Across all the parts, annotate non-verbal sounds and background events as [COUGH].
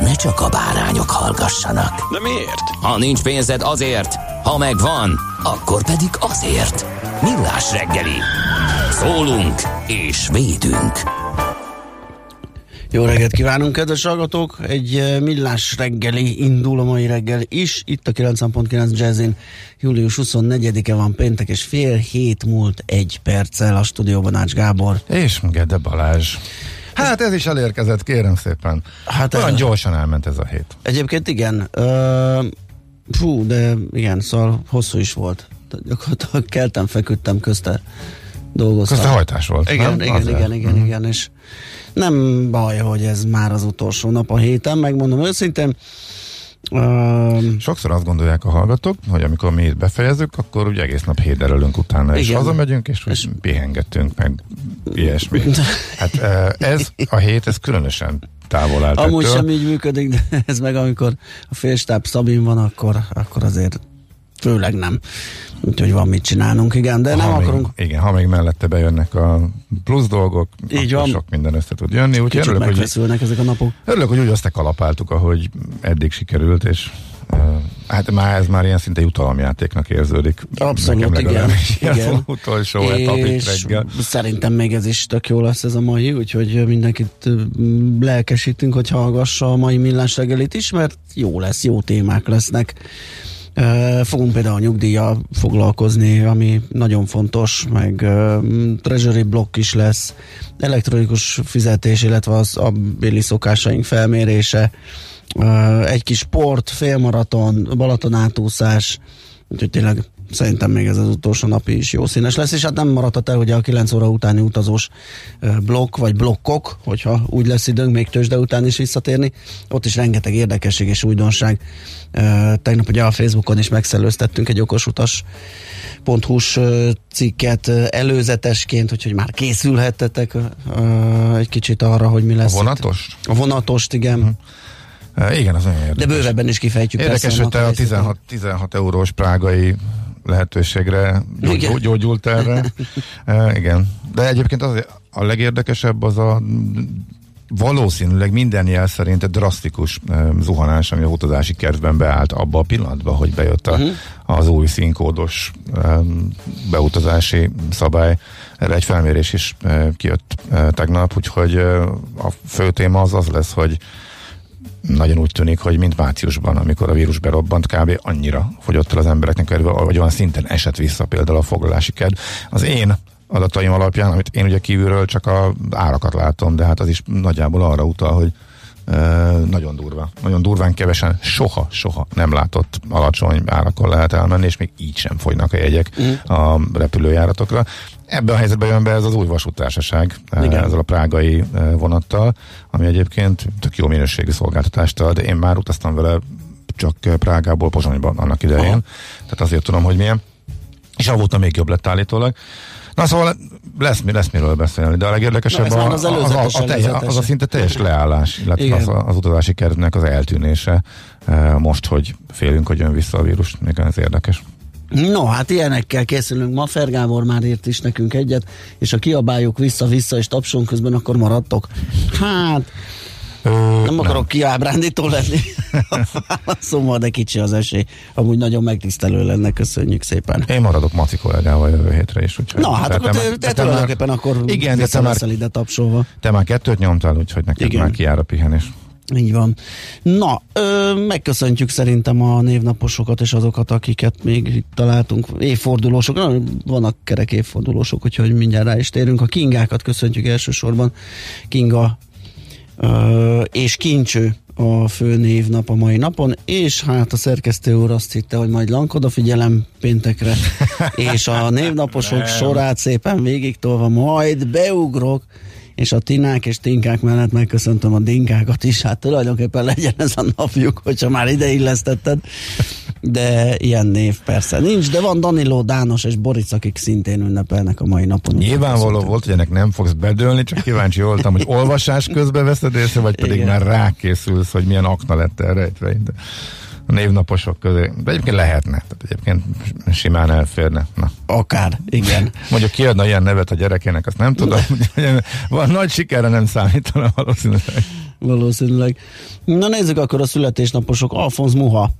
ne csak a bárányok hallgassanak. De miért? Ha nincs pénzed azért, ha megvan, akkor pedig azért. Millás reggeli. Szólunk és védünk. Jó reggelt kívánunk, kedves hallgatók! Egy eh, millás reggeli indul a mai reggel is. Itt a 90.9 Jazzin július 24-e van péntek, és fél hét múlt egy perccel a stúdióban Ács Gábor. És Gede Balázs. Hát ez is elérkezett, kérem szépen. Hát Olyan ez- gyorsan elment ez a hét. Egyébként igen. Uh, fú, de igen, szóval hosszú is volt. Tehát Gyakorlatilag keltem, feküdtem, közte dolgoztam. Közte hajtás volt, Igen, nem? igen, Azért. igen, igen, igen, és nem baj, hogy ez már az utolsó nap a héten, megmondom őszintén. Uh, Sokszor azt gondolják a hallgatók, hogy amikor mi itt befejezzük, akkor ugye egész nap héderelünk utána, és Igen. hazamegyünk, és, és pihengetünk, meg ilyesmi. Hát ez a hét, ez különösen távol állt amúgy ettől. sem így működik, de ez meg amikor a félstáb Szabin van, akkor, akkor azért főleg nem. Úgyhogy van mit csinálnunk, igen, de nem ha akarunk Még, igen, ha még mellette bejönnek a plusz dolgok, Így van. sok minden össze tud jönni. Úgyhogy kicsit örülök, hogy, ezek a napok. örülök, hogy úgy azt kalapáltuk, ahogy eddig sikerült, és uh, hát már ez már ilyen szinte jutalomjátéknak érződik. Abszolút, Nekem igen. igen. [LAUGHS] utolsó És reggel. szerintem még ez is tök jó lesz ez a mai, úgyhogy mindenkit lelkesítünk, hogy hallgassa a mai millás reggelit is, mert jó lesz, jó témák lesznek. Fogunk például a nyugdíjjal foglalkozni, ami nagyon fontos, meg treasury block is lesz, elektronikus fizetés, illetve az a béli szokásaink felmérése, egy kis sport, félmaraton, Balaton átúszás, úgyhogy tényleg szerintem még ez az utolsó napi is jó színes lesz, és hát nem maradhat el ugye a 9 óra utáni utazós blokk, vagy blokkok, hogyha úgy lesz időnk még tőzsde után is visszatérni, ott is rengeteg érdekesség és újdonság. Tegnap ugye a Facebookon is megszellőztettünk egy okosutas .hu-s cikket előzetesként, úgyhogy már készülhettetek egy kicsit arra, hogy mi lesz. A itt. vonatos? A vonatost, igen. Uh, igen, az nagyon érdekes. De bővebben is kifejtjük. Érdekes, persze hogy te a részleteit. 16, 16 eurós prágai lehetőségre gyógy, Igen. gyógyult erre. uh, [LAUGHS] igen. De egyébként az a legérdekesebb az a valószínűleg minden jel szerint egy drasztikus uh, zuhanás, ami a utazási kedvben beállt abba a pillanatban, hogy bejött a, uh-huh. az új színkódos um, beutazási szabály. Erre egy felmérés is uh, kijött uh, tegnap, úgyhogy uh, a fő téma az az lesz, hogy nagyon úgy tűnik, hogy mint márciusban, amikor a vírus berobbant, kb. annyira fogyott el az embereknek kedve, vagy olyan szinten esett vissza például a foglalási kedv. Az én adataim alapján, amit én ugye kívülről csak a árakat látom, de hát az is nagyjából arra utal, hogy nagyon durva. Nagyon durván kevesen soha, soha nem látott alacsony árakon lehet elmenni, és még így sem fogynak a jegyek Mhm. a repülőjáratokra. Ebben a helyzetben jön be ez az új vasútársaság, Igen. ezzel a prágai vonattal, ami egyébként tök jó minőségű szolgáltatást ad. Én már utaztam vele csak Prágából Pozsonyban annak idején, Aha. tehát azért tudom, hogy milyen. És avóta még jobb lett állítólag. Na szóval lesz, lesz miről beszélni, de a legérdekesebb Na, a, az az, a, a, előzetes. az a szinte teljes leállás, illetve Igen. az, a- az utazási keretnek az eltűnése eh, most, hogy félünk, hogy jön vissza a vírus, még ez érdekes. No, hát ilyenekkel készülünk ma. Fer Gábor már írt is nekünk egyet, és ha kiabáljuk vissza-vissza és tapsolunk közben, akkor maradtok. Hát, Ö, nem akarok kiábrándító lenni [LAUGHS] a válaszommal, de kicsi az esély. Amúgy nagyon megtisztelő lenne, köszönjük szépen. Én maradok Maci kollégával jövő hétre is. Úgyhogy Na, hát akkor te te, te, te tulajdonképpen akkor Igen, de te már, ide tapsolva. te már kettőt nyomtál, úgyhogy neked Igen. már kiára pihenés. Így van. Na, ö, megköszöntjük szerintem a névnaposokat és azokat, akiket még találtunk. Évfordulósok, na, vannak kerek évfordulósok, úgyhogy mindjárt rá is térünk. A Kingákat köszöntjük elsősorban. Kinga és Kincső a fő névnap a mai napon, és hát a szerkesztő úr azt hitte, hogy majd lankod a figyelem péntekre, [LAUGHS] és a névnaposok sorát szépen végig tolva, majd beugrok, és a tinák és tinkák mellett megköszöntöm a dinkákat is, hát tulajdonképpen legyen ez a napjuk, hogyha már ide illesztetted, de ilyen név persze nincs, de van Danilo, Dános és Boric, akik szintén ünnepelnek a mai napon. Nyilvánvaló volt, hogy ennek nem fogsz bedőlni, csak kíváncsi voltam, hogy olvasás közben veszed észre, vagy pedig Igen. már rákészülsz, hogy milyen akna lett el rejtve. De a névnaposok közé. De egyébként lehetne. Tehát egyébként simán elférne. Na. Akár, igen. Mondjuk kiadna ilyen nevet a gyerekének, azt nem tudom. [LAUGHS] Van nagy sikerre nem számítana valószínűleg. Valószínűleg. Na nézzük akkor a születésnaposok. Alfonz Muha,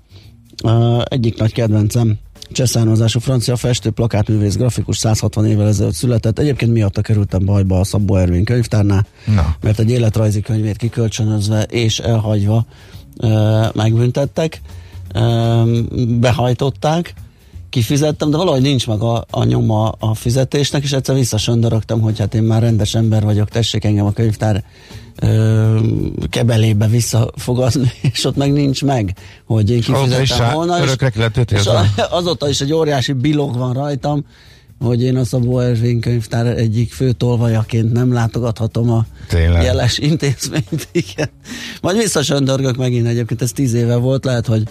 uh, egyik nagy kedvencem. Csehszármazású francia festő, plakátművész, grafikus 160 évvel ezelőtt született. Egyébként miatta kerültem bajba a Szabó Ervin könyvtárnál, Na. mert egy életrajzi könyvét kikölcsönözve és elhagyva uh, megbüntettek, uh, behajtották, kifizettem, de valahogy nincs meg a, a nyoma a fizetésnek, és egyszer visszasöndörögtem, hogy hát én már rendes ember vagyok, tessék engem a könyvtár ö, kebelébe visszafogadni, [LAUGHS] és ott meg nincs meg, hogy én kifizettem volna. és- örökre és a- azóta is egy óriási bilog van rajtam, hogy én a Szabó Ervin könyvtár egyik főtolvajaként nem látogathatom a Tényleg. jeles intézményt, [LAUGHS] igen. Majd visszasöndörgök megint egyébként, ez tíz éve volt, lehet, hogy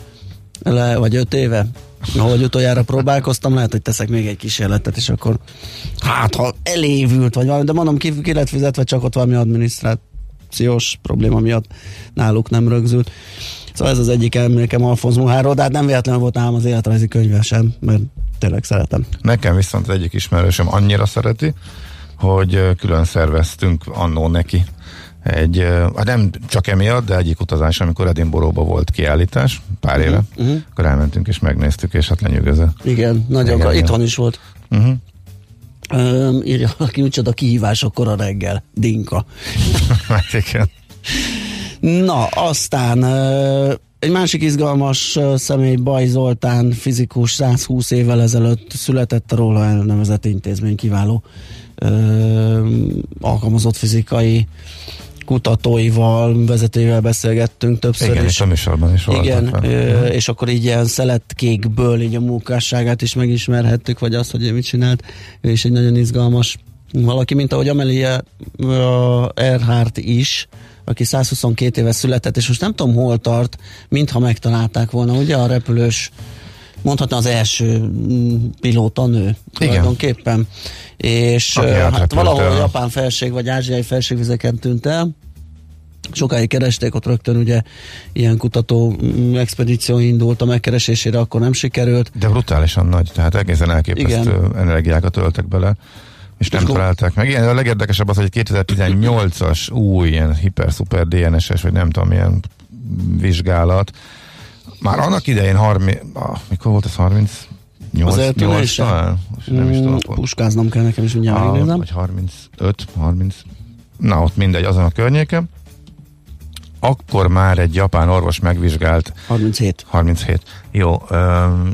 le, vagy öt éve, ahogy utoljára próbálkoztam, lehet, hogy teszek még egy kísérletet, és akkor hát, ha elévült, vagy valami, de mondom, ki, ki lett fizetve, csak ott valami adminisztrációs probléma miatt náluk nem rögzült. Szóval ez az egyik emlékem Alfonz Muháról, de hát nem véletlenül volt nálam az életrajzi könyve sem, mert tényleg szeretem. Nekem viszont az egyik ismerősöm annyira szereti, hogy külön szerveztünk annó neki egy, hát nem csak emiatt, de egyik utazás, amikor Edinburghba volt kiállítás, pár éve, uh-huh. akkor elmentünk és megnéztük, és hát lenyűgöző. Igen, nagyon, igen, igen. itthon is volt. Uh-huh. Öm, írja [LAUGHS] valaki, micsoda kihívásokkor a reggel. Dinka. hát [LAUGHS] igen. Na, aztán egy másik izgalmas személy, Baj Zoltán, fizikus, 120 évvel ezelőtt született a róla elnevezett intézmény kiváló ö, alkalmazott fizikai kutatóival, vezetőivel beszélgettünk többször Igen, is. és a műsorban is. Igen, ö, és akkor így ilyen szeletkékből így a munkásságát is megismerhettük, vagy azt, hogy ő mit csinált. Ő is egy nagyon izgalmas valaki, mint ahogy Amelia Earhart is, aki 122 éve született, és most nem tudom hol tart, mintha megtalálták volna, ugye a repülős mondhatna az első mm, pilóta nő tulajdonképpen. És Aki hát valahol el. japán felség vagy ázsiai felségvizeken tűnt el, sokáig keresték, ott rögtön ugye ilyen kutató mm, expedíció indult a megkeresésére, akkor nem sikerült. De brutálisan nagy, tehát egészen elképesztő Igen. energiákat öltek bele, és nem találták meg. Igen, a legérdekesebb az, hogy 2018-as új ilyen hiper-szuper DNS-es, vagy nem tudom, milyen vizsgálat, már annak idején 30, ah, mikor volt ez 30? Az 8, 8 eltűnése? talán? Most nem is Mm, tudom. Puskáznom kell nekem is, mindjárt Ah, megnézem. vagy 35, 30, na ott mindegy, azon a környéken. Akkor már egy japán orvos megvizsgált 37. 37. Jó,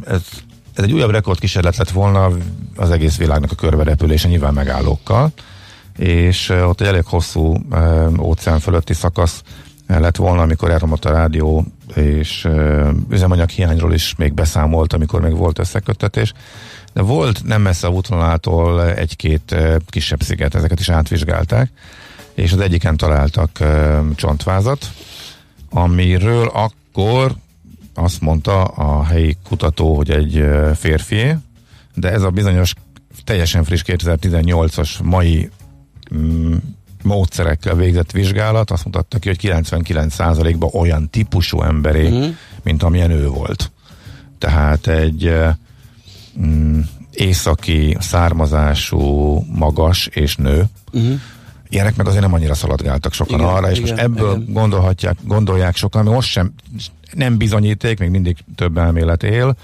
ez, ez egy újabb rekordkísérlet lett volna az egész világnak a körberepülése, nyilván megállókkal, és ott egy elég hosszú óceán fölötti szakasz lett volna, amikor elromlott a rádió, és üzemanyag hiányról is még beszámolt, amikor még volt összeköttetés. De volt nem messze a útvonalától egy-két kisebb sziget, ezeket is átvizsgálták, és az egyiken találtak csontvázat, amiről akkor azt mondta a helyi kutató, hogy egy férfié, de ez a bizonyos teljesen friss 2018-as mai mm, módszerekkel végzett vizsgálat azt mutatta ki, hogy 99%-ban olyan típusú emberé, mm. mint amilyen ő volt. Tehát egy ö, mm, északi származású, magas és nő, Uh-huh. Ilyenek meg azért nem annyira szaladgáltak sokan Igen, arra, és igen, most ebből igen. gondolhatják, gondolják sokan, ami most sem nem bizonyíték, még mindig több elmélet él.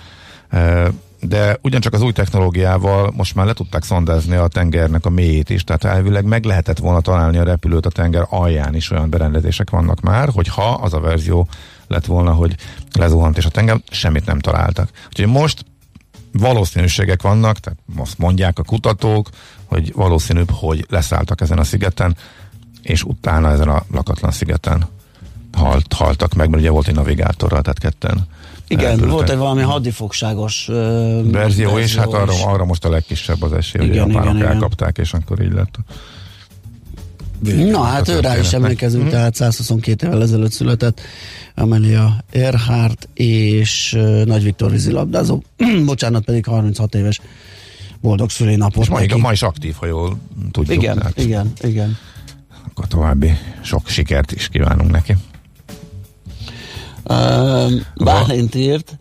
De ugyancsak az új technológiával most már le tudták szondázni a tengernek a mélyét is, tehát elvileg meg lehetett volna találni a repülőt a tenger alján is olyan berendezések vannak már, hogy ha az a verzió lett volna, hogy lezuhant és a tenger, semmit nem találtak. Úgyhogy most valószínűségek vannak, tehát azt mondják a kutatók, hogy valószínűbb, hogy leszálltak ezen a szigeten, és utána ezen a lakatlan szigeten halt, haltak meg, mert ugye volt egy navigátorral, tehát ketten Igen, elpültek. volt egy valami hadifogságos uh, verzió, és hát arra, is. arra most a legkisebb az esély, hogy a Igen, japánok igen, igen. elkapták, és akkor így lett. Na hát ő rá is emlékezünk, Mhm. tehát 122 évvel ezelőtt született Amelia Earhart és uh, Nagy Viktor vízilabdázó, [CLEARS THROAT] bocsánat, pedig 36 éves boldog szülinapot És ma, neki. ma is aktív, ha jól tudjuk. Igen, tehát igen, igen. Akkor további sok sikert is kívánunk neki. Bálint írt,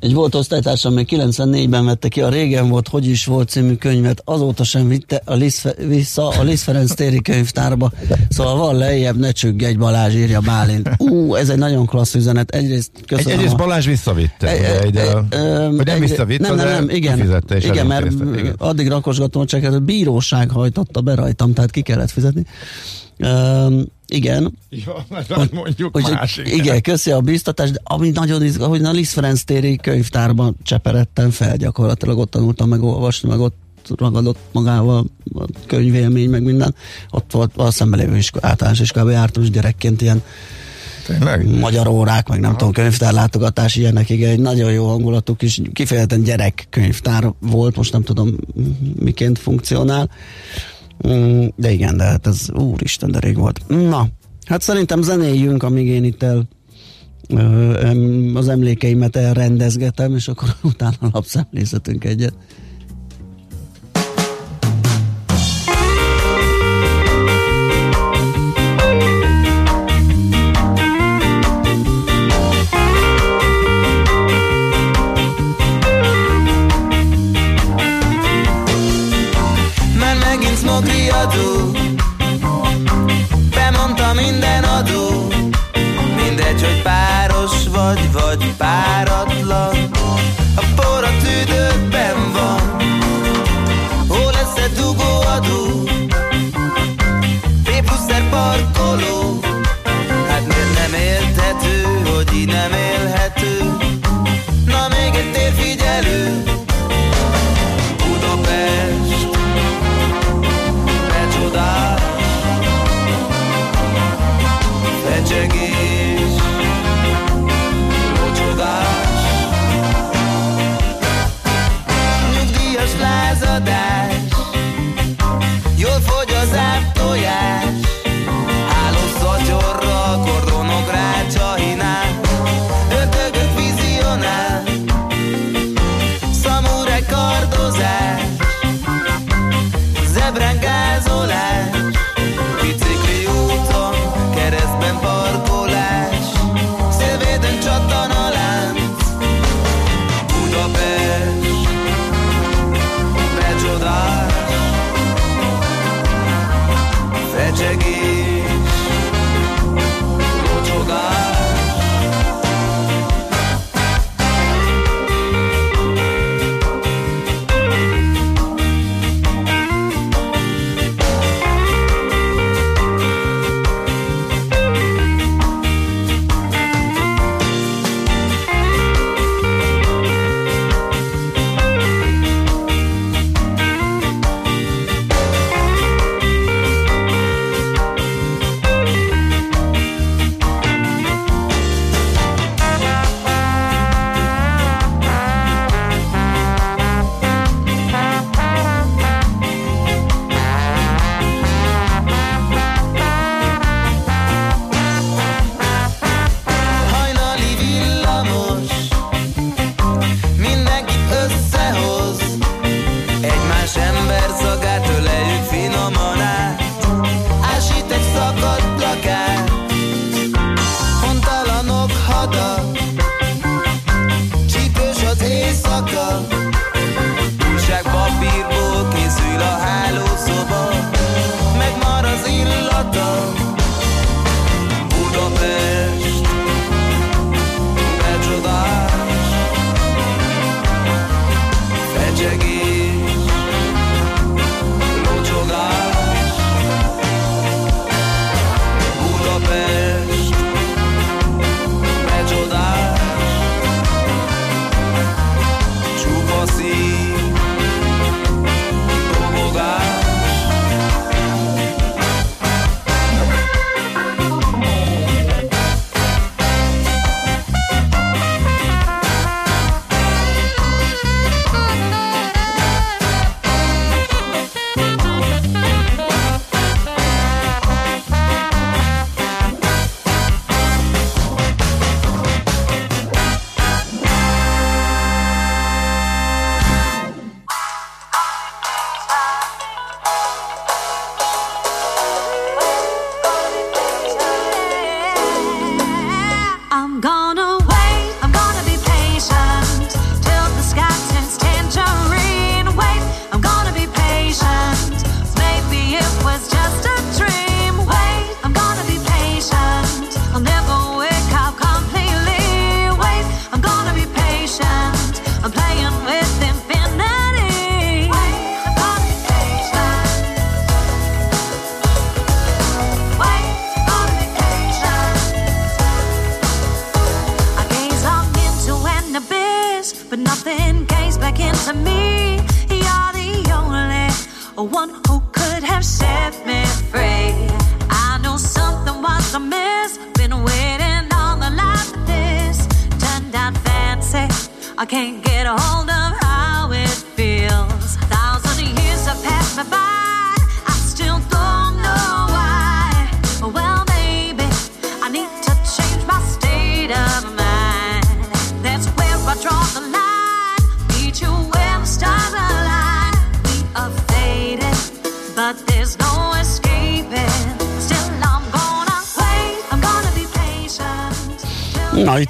egy volt osztálytársam, még 94-ben vette ki a Régen volt, hogy is volt című könyvet, azóta sem vitte a Liszt, vissza a Liszt Ferenc téri könyvtárba, szóval van lejjebb, ne csüggj egy Balázs, írja Bálint. Ú, ez egy nagyon klassz üzenet, egyrészt Egy, köszönöm. egyrészt a- Balázs visszavitte, E- ugye, e- ide, e- öm, vagy nem egy- visszavitte, nem, nem, nem, igen, fizette és igen, mert igen. addig rakosgatom a csekket, a bíróság hajtotta be rajtam, tehát ki kellett fizetni. Um, igen, Ja, mert mondjuk hogy, másik. igen, köszi a biztatást, de ami nagyon izgal, hogy a Liszt Ferenc téri könyvtárban cseperedtem fel, gyakorlatilag ott tanultam meg olvasni, meg ott ragadott magával a könyvélmény, meg minden. Ott volt a szembelévő iskola, általános iskolában jártam, és gyerekként ilyen Tényleg? magyar órák, meg nem tudom, könyvtárlátogatás, ilyenek, igen, egy nagyon jó hangulatú kis, kifejezetten gyerek könyvtár volt, most nem tudom miként funkcionál, de igen, de hát ez úristen, de rég volt. Na, hát szerintem zenéljünk, amíg én itt el az emlékeimet elrendezgetem, és akkor [LAUGHS] utána lapszemlészetünk egyet.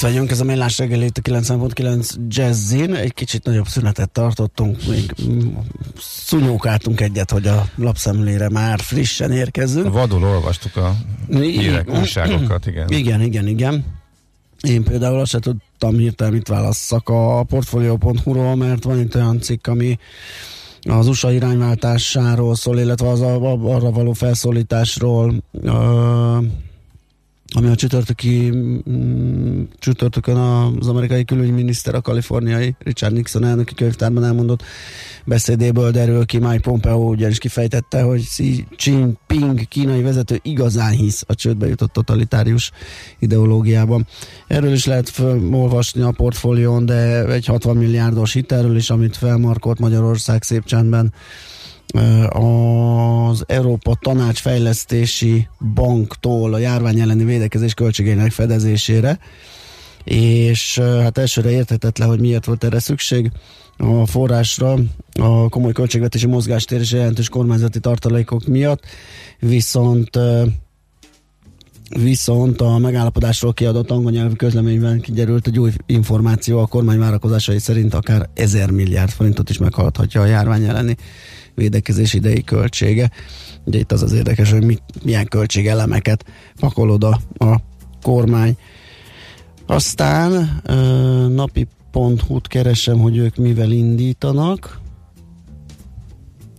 Vagyunk, ez a millás reggeli itt a 9.9 Jazzin. Egy kicsit nagyobb szünetet tartottunk, még szunyókáltunk egyet, hogy a lapszemlére már frissen érkezzünk. Vadul olvastuk a hírek, Igen. újságokat, igen. Igen, igen, igen. Én például azt se tudtam hirtelen mit válasszak a portfolio.hu-ról, mert van itt olyan cikk, ami az USA irányváltásáról szól, illetve az a- arra való felszólításról, ö, ami a csütörtöki mm, csütörtökön az amerikai külügyminiszter, a kaliforniai Richard Nixon elnöki könyvtárban elmondott beszédéből derül ki, Mike Pompeo ugyanis kifejtette, hogy Xi Jinping kínai vezető igazán hisz a csődbe jutott totalitárius ideológiában. Erről is lehet olvasni a portfólión, de egy 60 milliárdos hitelről is, amit felmarkolt Magyarország szép csendben az Európa Tanács Fejlesztési Banktól a járvány elleni védekezés költségeinek fedezésére, és hát elsőre érthetetlen, hogy miért volt erre szükség. A forrásra, a komoly költségvetési mozgástér és jelentős kormányzati tartalékok miatt, viszont Viszont a megállapodásról kiadott angol nyelvű közleményben kiderült egy új információ, a kormány várakozásai szerint akár 1000 milliárd forintot is meghaladhatja a járvány elleni védekezés idei költsége. Ugye itt az az érdekes, hogy mit, milyen költségelemeket pakol oda a kormány. Aztán ö, napi.hu-t keresem, hogy ők mivel indítanak.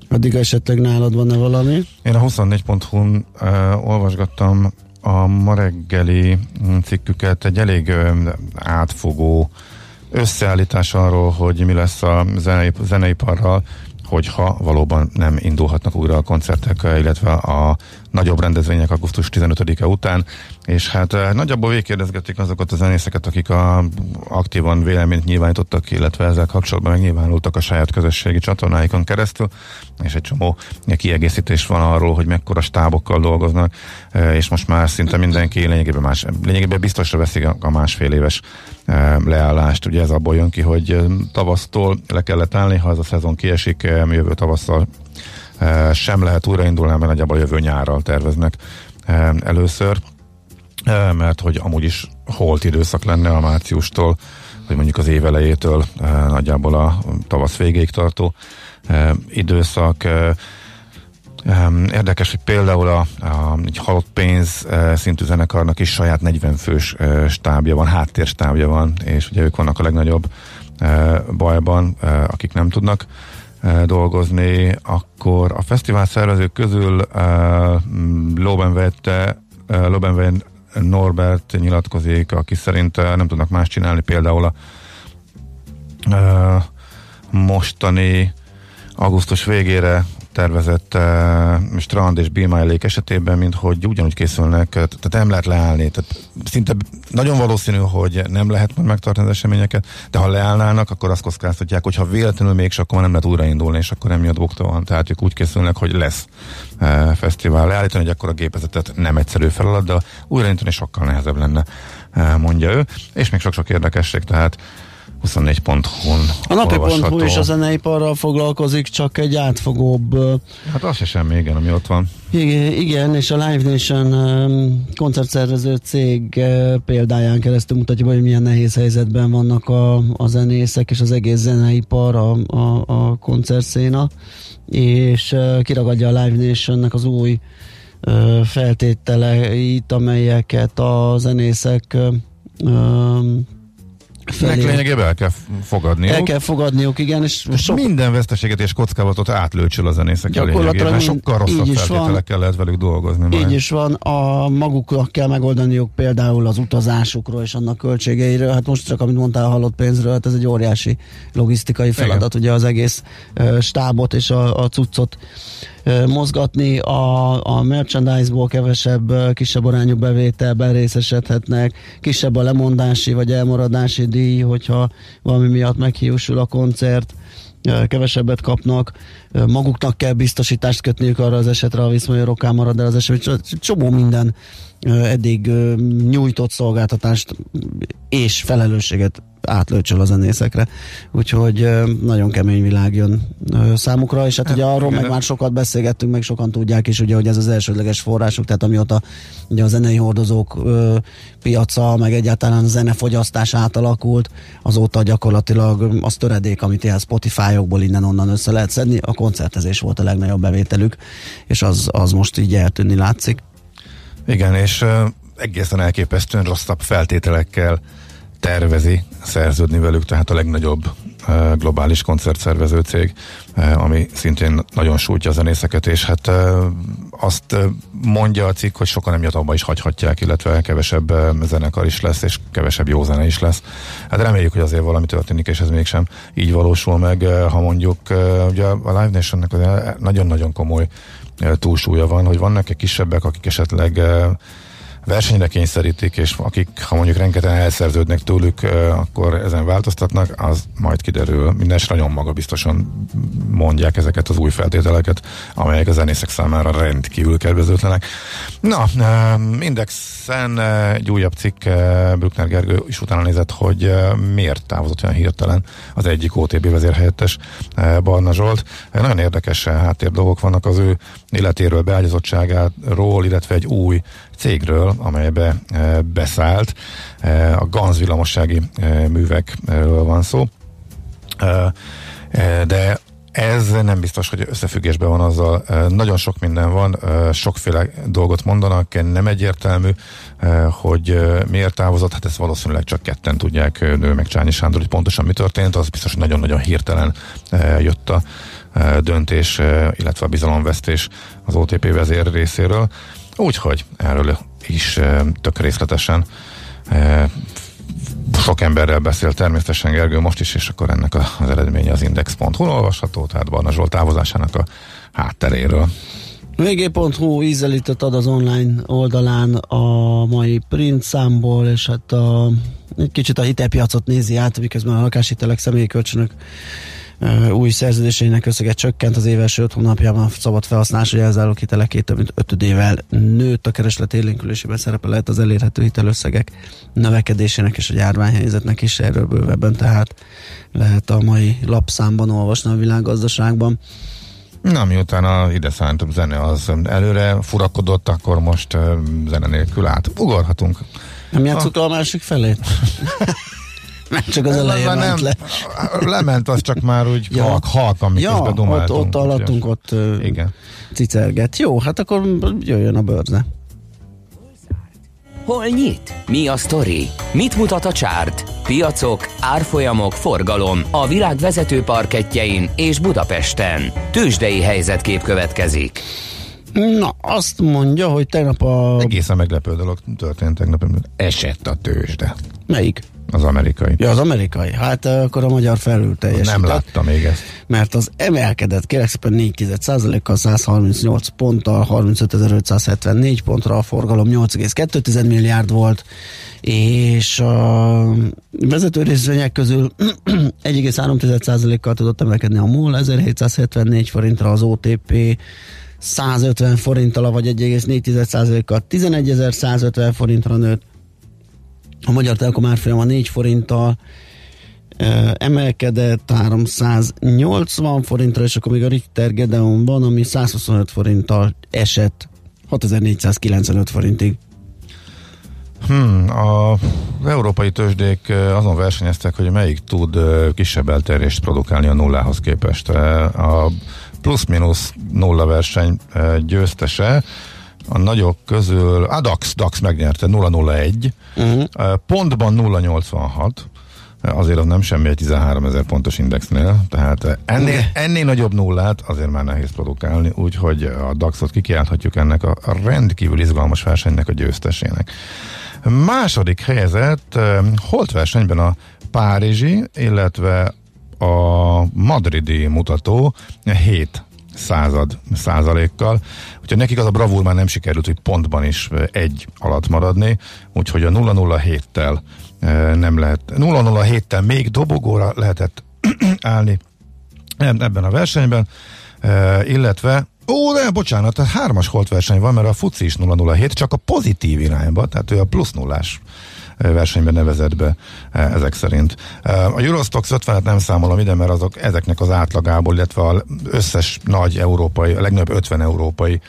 Addig esetleg nálad van-e valami? Én a 24.hu-n uh, olvasgattam a ma reggeli mm, cikküket, egy elég átfogó összeállítás arról, hogy mi lesz a zenei, zeneiparral, hogyha valóban nem indulhatnak újra a koncertek, illetve a nagyobb rendezvények augusztus 15-e után, és hát eh, nagyjából végkérdezgetik azokat a zenészeket, akik a, aktívan véleményt nyilvánítottak, illetve ezzel kapcsolatban megnyilvánultak a saját közösségi csatornáikon keresztül, és egy csomó kiegészítés van arról, hogy mekkora stábokkal dolgoznak, eh, és most már szinte mindenki lényegében, más, lényegében biztosra veszik a, másfél éves eh, leállást. Ugye ez abból jön ki, hogy tavasztól le kellett állni, ha ez a szezon kiesik, jövő tavasszal sem lehet újraindulni, mert nagyjából jövő nyárral terveznek eh, először, eh, mert hogy amúgy is holt időszak lenne a márciustól, vagy mondjuk az év elejétől eh, nagyjából a tavasz végéig tartó eh, időszak. Eh, érdekes, hogy például a, a egy halott pénz szintű zenekarnak is saját 40 fős stábja van, háttérstábja van, és ugye ők vannak a legnagyobb bajban, akik nem tudnak dolgozni, akkor a fesztivál szervezők közül uh, Loben vette, uh, Loben Norbert nyilatkozik, aki szerint nem tudnak más csinálni, például a mostani augusztus végére tervezett uh, strand és bímájlék esetében, mint hogy ugyanúgy készülnek, tehát nem lehet leállni. Tehát szinte nagyon valószínű, hogy nem lehet majd megtartani az eseményeket, de ha leállnának, akkor azt kockáztatják, hogy ha véletlenül mégis, akkor nem lehet újraindulni, és akkor emiatt bukta van. Tehát ők úgy készülnek, hogy lesz uh, fesztivál. Leállítani, hogy akkor a gépezetet nem egyszerű feladat, de újraindítani sokkal nehezebb lenne, uh, mondja ő. És még sok-sok érdekesség, tehát 24.hu-n A napi.hu is a zeneiparral foglalkozik, csak egy átfogóbb Hát az se semmi, igen, ami ott van. Igen, igen, és a Live Nation koncertszervező cég példáján keresztül mutatja, hogy milyen nehéz helyzetben vannak a, a zenészek és az egész zeneipar, a, a, a koncertszéna, és kiragadja a Live Nationnek az új feltételeit, amelyeket a zenészek felé. lényegében el kell fogadniuk. El kell fogadniuk, igen, és sok, Minden veszteséget és kockázatot átlőcsül a zenészek Gyakorlatilag lényegében. Sokkal rosszabb feltételekkel lehet velük dolgozni. majd. Így is van, a maguknak kell megoldaniuk például az utazásukról és annak költségeiről. Hát most csak, amit mondtál a halott pénzről, hát ez egy óriási logisztikai feladat, ugye az egész ö, stábot és a, a cuccot mozgatni. A, a merchandise-ból kevesebb, kisebb arányú bevételben részesedhetnek, kisebb a lemondási vagy elmaradási díj, hogyha valami miatt meghiúsul a koncert kevesebbet kapnak, maguknak kell biztosítást kötniük arra az esetre, ha Viszmajorokká marad el az eset, Cs- csomó minden eddig nyújtott szolgáltatást és felelősséget átlőcsöl a zenészekre. Úgyhogy nagyon kemény világ jön számukra, és hát ugye arról meg már sokat beszélgettünk, meg sokan tudják is, ugye, hogy ez az elsődleges forrásuk, tehát amióta ugye a zenei hordozók ö, piaca, meg egyáltalán a zenefogyasztás átalakult, azóta gyakorlatilag az töredék, amit ilyen Spotify-okból innen-onnan össze lehet szedni, a koncertezés volt a legnagyobb bevételük, és az, az most így eltűnni látszik. Igen, és egészen elképesztően rosszabb feltételekkel tervezi szerződni velük, tehát a legnagyobb globális koncertszervező cég, ami szintén nagyon sújtja a zenészeket, és hát azt mondja a cikk, hogy sokan emiatt abba is hagyhatják, illetve kevesebb zenekar is lesz, és kevesebb jó zene is lesz. Hát reméljük, hogy azért valami történik, és ez mégsem így valósul meg, ha mondjuk ugye a Live Nationnek nagyon-nagyon komoly túlsúlya van, hogy vannak-e kisebbek, akik esetleg versenyre kényszerítik, és akik, ha mondjuk rengetegen elszerződnek tőlük, akkor ezen változtatnak, az majd kiderül. Mindenesetre nagyon magabiztosan mondják ezeket az új feltételeket, amelyek a zenészek számára rendkívül kedvezőtlenek. Na, Indexen egy újabb cikk, Bruckner Gergő is utána nézett, hogy miért távozott olyan hirtelen az egyik OTB vezérhelyettes Barna Zsolt. Nagyon érdekes háttér dolgok vannak az ő életéről, beágyazottságáról, illetve egy új cégről, amelybe e, beszállt. E, a Ganz villamossági e, művekről van szó. De ez nem biztos, hogy összefüggésben van azzal. Nagyon sok minden van, sokféle dolgot mondanak, nem egyértelmű, hogy miért távozott, hát ezt valószínűleg csak ketten tudják, nő meg Csányi Sándor, hogy pontosan mi történt, az biztos, hogy nagyon-nagyon hirtelen jött a döntés, illetve a bizalomvesztés az OTP vezér részéről. Úgyhogy erről is tök részletesen sok emberrel beszél természetesen Gergő most is, és akkor ennek az eredménye az index.hu olvasható, tehát Barna Zsolt távozásának a hátteréről. VG.hu ízelített ad az online oldalán a mai print számból, és hát a, egy kicsit a hitelpiacot nézi át, miközben a lakáshitelek személyi kölcsönök új szerződéseinek összege csökkent az év első öt hónapjában a szabad felhasználási jelzálók hitelek több mint ötödével nőtt a kereslet élénkülésében szerepe lehet az elérhető hitelösszegek növekedésének és a járványhelyzetnek is erről bővebben, tehát lehet a mai lapszámban olvasni a világgazdaságban. Na, miután a ide szántum zene az előre furakodott, akkor most zene nélkül át ugorhatunk. Nem játszuk a másik felét? [LAUGHS] Mert csak az elején ment le. lement, az csak már úgy Ja. ja. halk, halk, Ja, miközben ott, ott alattunk, ott Igen. cicerget. Jó, hát akkor jöjjön a bőrze. Hol nyit? Mi a sztori? Mit mutat a csárt? Piacok, árfolyamok, forgalom a világ vezető parketjein és Budapesten. Tősdei helyzetkép következik. Na, azt mondja, hogy tegnap a... Egészen meglepő dolog történt tegnap, esett a tőzsde. Melyik? Az amerikai. Ja, az amerikai. Hát ö, akkor a magyar felül teljesített. Nem látta még ezt. Mert az emelkedett kérek szépen 4 kal 138 ponttal, 35.574 pontra, a forgalom 8,2 milliárd volt, és a vezető részvények közül [CLEARS THROAT] 1,3%-kal tudott emelkedni a MOL, 1774 forintra az OTP, 150 forinttal, vagy 1,4%-kal 11.150 forintra nőtt, a Magyar Telekom árfolyama 4 forinttal emelkedett 380 forintra, és akkor még a Richter Gedeon van, ami 125 forinttal esett 6495 forintig. Hmm, a, európai tőzsdék azon versenyeztek, hogy melyik tud kisebb elterést produkálni a nullához képest. A plusz-minusz nulla verseny győztese a nagyok közül, a DAX, DAX megnyerte 001, Uh-huh. eh, pontban 086, azért az nem semmi egy 13 ezer pontos indexnél, tehát ennél, ennél nagyobb nullát azért már nehéz produkálni, úgyhogy a DAX-ot kikiálthatjuk ennek a rendkívül izgalmas versenynek a győztesének. Második helyezett holt versenyben a Párizsi, illetve a madridi mutató 7 század százalékkal. Úgyhogy nekik az a bravúr már nem sikerült, hogy pontban is egy alatt maradni, úgyhogy a 007-tel nem lehet, 007-tel még dobogóra lehetett [CLEARS THROAT] állni ebben a versenyben, illetve Ó, de bocsánat, tehát hármas holt verseny van, mert a FUCI is 007, csak a pozitív irányba, tehát ő a plusz nullás versenyben nevezett be ezek szerint. A Eurostox 50-et nem számolom ide, mert azok ezeknek az átlagából, illetve az összes nagy európai, a legnagyobb 50 európai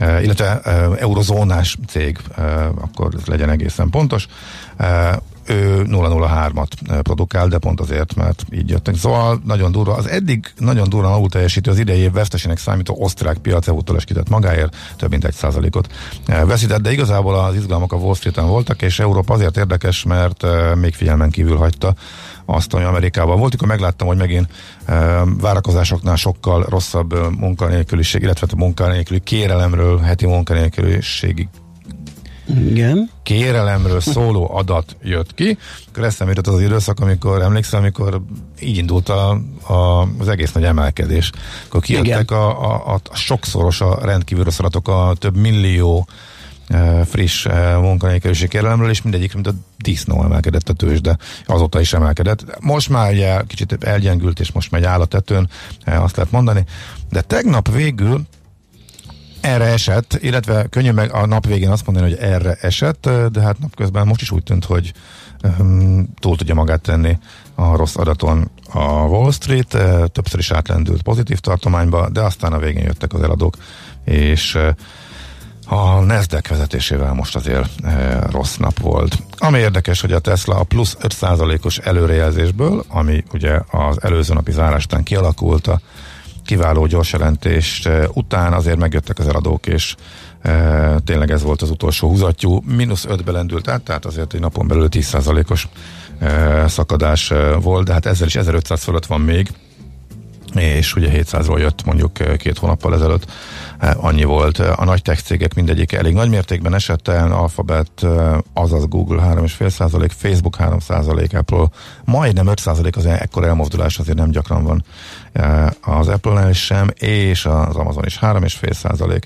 illetve eurozónás cég, akkor ez legyen egészen pontos ő 003-at produkál, de pont azért, mert így jöttek. Szóval nagyon durva. Az eddig nagyon durva alul teljesítő az idei év vesztesének számító osztrák piac EU eskedett magáért, több mint egy százalékot veszített, de igazából az izgalmak a Wall Street-en voltak, és Európa azért érdekes, mert még figyelmen kívül hagyta azt, ami Amerikában volt. Akkor megláttam, hogy megint e, várakozásoknál sokkal rosszabb munkanélküliség, illetve munkanélküli kérelemről, heti munkanélküliségi igen. kérelemről szóló adat jött ki, akkor eszembe jutott az, az időszak, amikor emlékszem, amikor így indult a, a, az egész nagy emelkedés. Akkor kijöttek a, a, a, a sokszoros, a rendkívül rossz adatok, a több millió e, friss e, munkanélküliség kérelemről, és mindegyik, mint a disznó emelkedett a tőzs, de azóta is emelkedett. Most már ugye kicsit elgyengült, és most megy áll a tetőn, e, azt lehet mondani. De tegnap végül erre esett, illetve könnyű meg a nap végén azt mondani, hogy erre esett, de hát napközben most is úgy tűnt, hogy um, túl tudja magát tenni a rossz adaton a Wall Street, többször is átlendült pozitív tartományba, de aztán a végén jöttek az eladók, és a Nasdaq vezetésével most azért e, rossz nap volt. Ami érdekes, hogy a Tesla a plusz 5%-os előrejelzésből, ami ugye az előző napi zárásán kialakult, a kiváló gyors jelentés után azért megjöttek az eladók, és e, tényleg ez volt az utolsó húzatjú. Minusz 5 lendült át, tehát azért egy napon belül 10%-os e, szakadás e, volt, de hát ezzel is 1500 fölött van még, és ugye 700-ról jött mondjuk két hónappal ezelőtt, annyi volt. A nagy tech cégek mindegyik elég nagy mértékben esett el, Alphabet, azaz Google 3,5%, Facebook 3%, Apple majdnem 5% az ekkor elmozdulás azért nem gyakran van az Apple-nál sem, és az Amazon is 3,5%,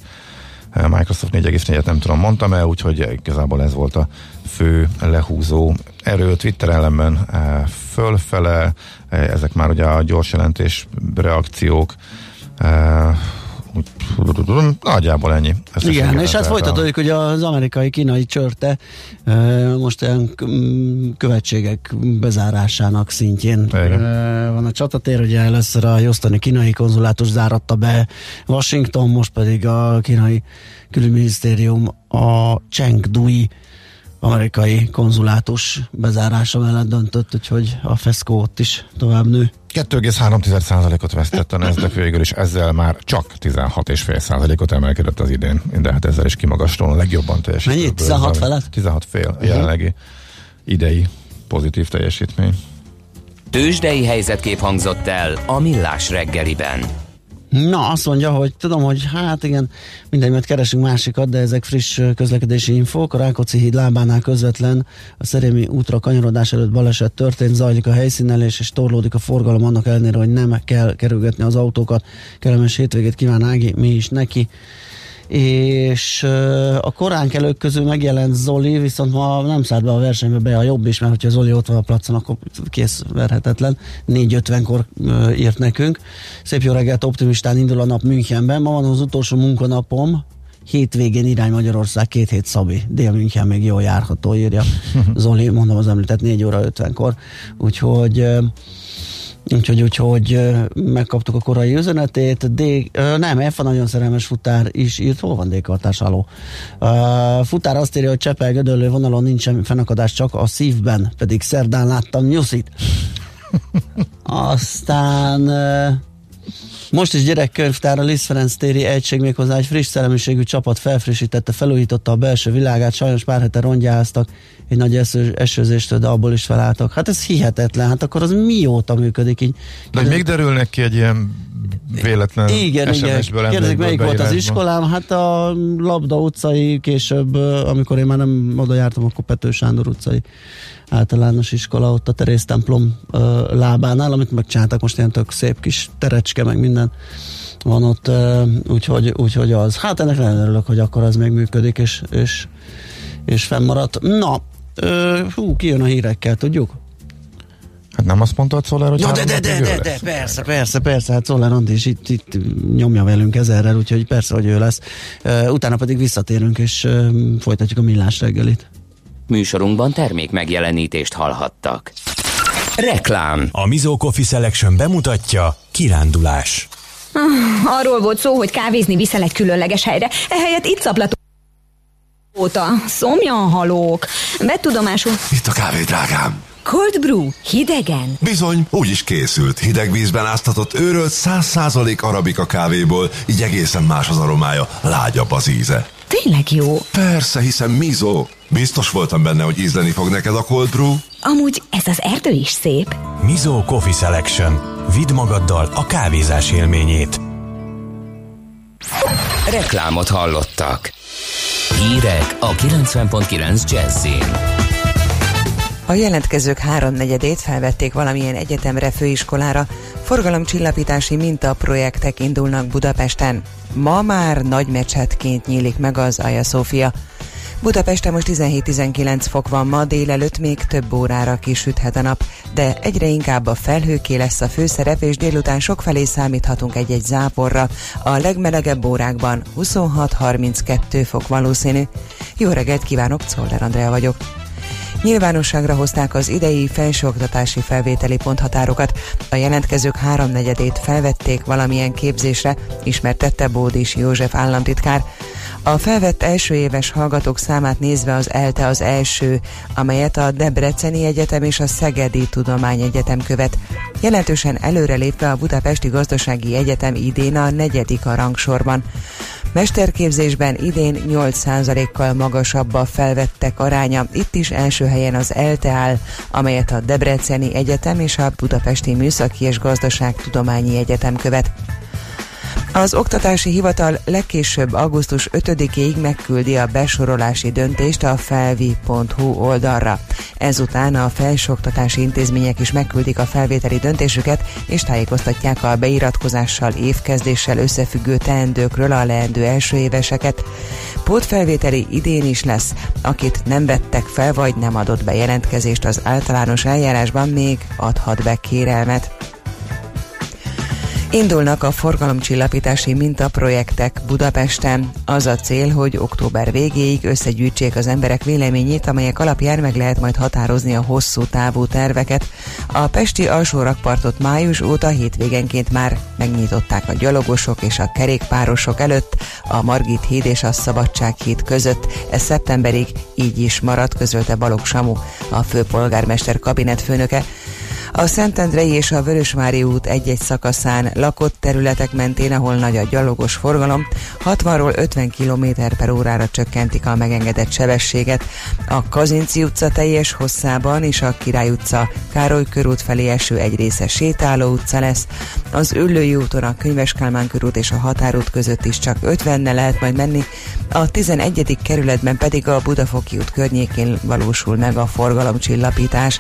Microsoft 4,4-et nem tudom, mondtam el, úgyhogy igazából ez volt a fő lehúzó erő Twitter ellenben fölfele, ezek már ugye a gyors jelentés reakciók, nagyjából ennyi. Igen, és hát folytatódik hogy az amerikai-kínai csörte most olyan követségek bezárásának szintjén Igen. van a csatatér, ugye először a Houstoni kínai konzulátus záratta be Washington, most pedig a kínai külügyminisztérium a Chengdui amerikai konzulátus bezárása mellett döntött, úgyhogy a Feszkó ott is tovább nő. 2,3%-ot vesztett a Nasdaq végül, és ezzel már csak 16,5%-ot emelkedett az idén, de hát ezzel is kimagaslóan a legjobban teljesítő. Mennyi? 16 felett? 16 fél uh-huh. jelenlegi idei pozitív teljesítmény. Tőzsdei helyzetkép hangzott el a Millás reggeliben. Na, azt mondja, hogy tudom, hogy hát igen, mindegy, mert keresünk másikat, de ezek friss közlekedési infók. A Rákóczi híd lábánál közvetlen a Szerémi útra kanyarodás előtt baleset történt, zajlik a helyszínelés, és torlódik a forgalom annak ellenére, hogy nem kell kerülgetni az autókat. Kellemes hétvégét kíván Ági, mi is neki és a koránkelők közül megjelent Zoli, viszont ma nem szállt be a versenybe be a jobb is, mert hogyha Zoli ott van a placon, akkor kész verhetetlen. 4.50-kor írt nekünk. Szép jó reggelt, optimistán indul a nap Münchenben. Ma van az utolsó munkanapom, hétvégén irány Magyarország, két hét Szabi. Dél München még jól járható, írja [LAUGHS] Zoli, mondom az említett 4 óra 50-kor. Úgyhogy Úgyhogy, úgyhogy megkaptuk a korai üzenetét. D, nem, F a nagyon szerelmes futár is írt. Hol van D-kartás, aló? Futár azt írja, hogy Csepel Gödöllő vonalon nincsen fennakadás, csak a szívben, pedig szerdán láttam nyuszit. [LAUGHS] Aztán Most is gyerekkönyvtár a Liszt Ferenc téri egység méghozzá egy friss szellemiségű csapat felfrissítette, felújította a belső világát, sajnos pár hete rongyáztak egy nagy eső, esőzéstől, de abból is felálltak. Hát ez hihetetlen, hát akkor az mióta működik így? De hogy még derülnek ki egy ilyen véletlen igen, SMS-ből, igen. Kérdezik, melyik volt az iskolám? Hát a Labda utcai, később, amikor én már nem oda jártam, akkor Pető Sándor utcai általános iskola, ott a Terész templom ö, lábánál, amit megcsináltak most ilyen tök szép kis terecske, meg minden van ott, ö, úgyhogy, úgyhogy az. Hát ennek nagyon örülök, hogy akkor az még működik, és, és, és fennmaradt. Na, ö, hú, kijön a hírekkel, tudjuk? Hát nem azt mondtad Szoller, hogy Ja, de, de, de, de, de, persze, persze, persze, hát Szoller Andi is itt, itt nyomja velünk ezerrel, úgyhogy persze, hogy ő lesz. Uh, utána pedig visszatérünk, és uh, folytatjuk a millás reggelit. Műsorunkban termék megjelenítést hallhattak. Reklám. A Mizó Coffee Selection bemutatja kirándulás. Arról volt szó, hogy kávézni viszel egy különleges helyre, ehelyett itt szaplatok óta. Szomjan halók. Vedd tudomásul. Itt a kávé, drágám. Cold brew. Hidegen. Bizony, úgy is készült. Hideg vízben áztatott őrölt 100% arabika kávéból, így egészen más az aromája, lágyabb az íze. Tényleg jó. Persze, hiszen Mizo. Biztos voltam benne, hogy ízleni fog neked a cold brew. Amúgy ez az erdő is szép. Mizó Coffee Selection. Vidd magaddal a kávézás élményét. Reklámot hallottak. Hírek a 90.9 Jazzin. A jelentkezők háromnegyedét felvették valamilyen egyetemre, főiskolára, forgalomcsillapítási mintaprojektek indulnak Budapesten. Ma már nagy mecsetként nyílik meg az Aja Szófia. Budapesten most 17-19 fok van ma, délelőtt még több órára kisüthet a nap, de egyre inkább a felhőké lesz a főszerep, és délután sokfelé számíthatunk egy-egy záporra. A legmelegebb órákban 26-32 fok valószínű. Jó reggelt kívánok, Czoller Andrea vagyok. Nyilvánosságra hozták az idei felsőoktatási felvételi ponthatárokat. A jelentkezők háromnegyedét felvették valamilyen képzésre, ismertette Bódis József államtitkár. A felvett első éves hallgatók számát nézve az ELTE az első, amelyet a Debreceni Egyetem és a Szegedi Tudományegyetem követ. Jelentősen előrelépve a Budapesti Gazdasági Egyetem idén a negyedik a rangsorban. Mesterképzésben idén 8%-kal magasabb a felvettek aránya. Itt is első helyen az ELTE áll, amelyet a Debreceni Egyetem és a Budapesti Műszaki és Gazdaságtudományi Egyetem követ. Az Oktatási Hivatal legkésőbb augusztus 5-ig megküldi a besorolási döntést a felvi.hu oldalra. Ezután a felsőoktatási intézmények is megküldik a felvételi döntésüket, és tájékoztatják a beiratkozással, évkezdéssel összefüggő teendőkről a leendő első éveseket. Pótfelvételi idén is lesz, akit nem vettek fel, vagy nem adott be jelentkezést az általános eljárásban, még adhat be kérelmet. Indulnak a forgalomcsillapítási mintaprojektek Budapesten. Az a cél, hogy október végéig összegyűjtsék az emberek véleményét, amelyek alapján meg lehet majd határozni a hosszú távú terveket. A Pesti alsórakpartot május óta hétvégenként már megnyitották a gyalogosok és a kerékpárosok előtt, a Margit híd és a Szabadság híd között. Ez szeptemberig így is maradt, közölte Balogh Samu, a főpolgármester kabinet főnöke. A Szentendrei és a Vörösvári út egy-egy szakaszán lakott területek mentén, ahol nagy a gyalogos forgalom, 60-ról 50 km per órára csökkentik a megengedett sebességet. A Kazinci utca teljes hosszában és a Király utca Károly körút felé eső egy része sétáló utca lesz. Az Üllői úton a Könyves Kálmán körút és a Határút között is csak 50-ne lehet majd menni, a 11. kerületben pedig a Budafoki út környékén valósul meg a forgalomcsillapítás.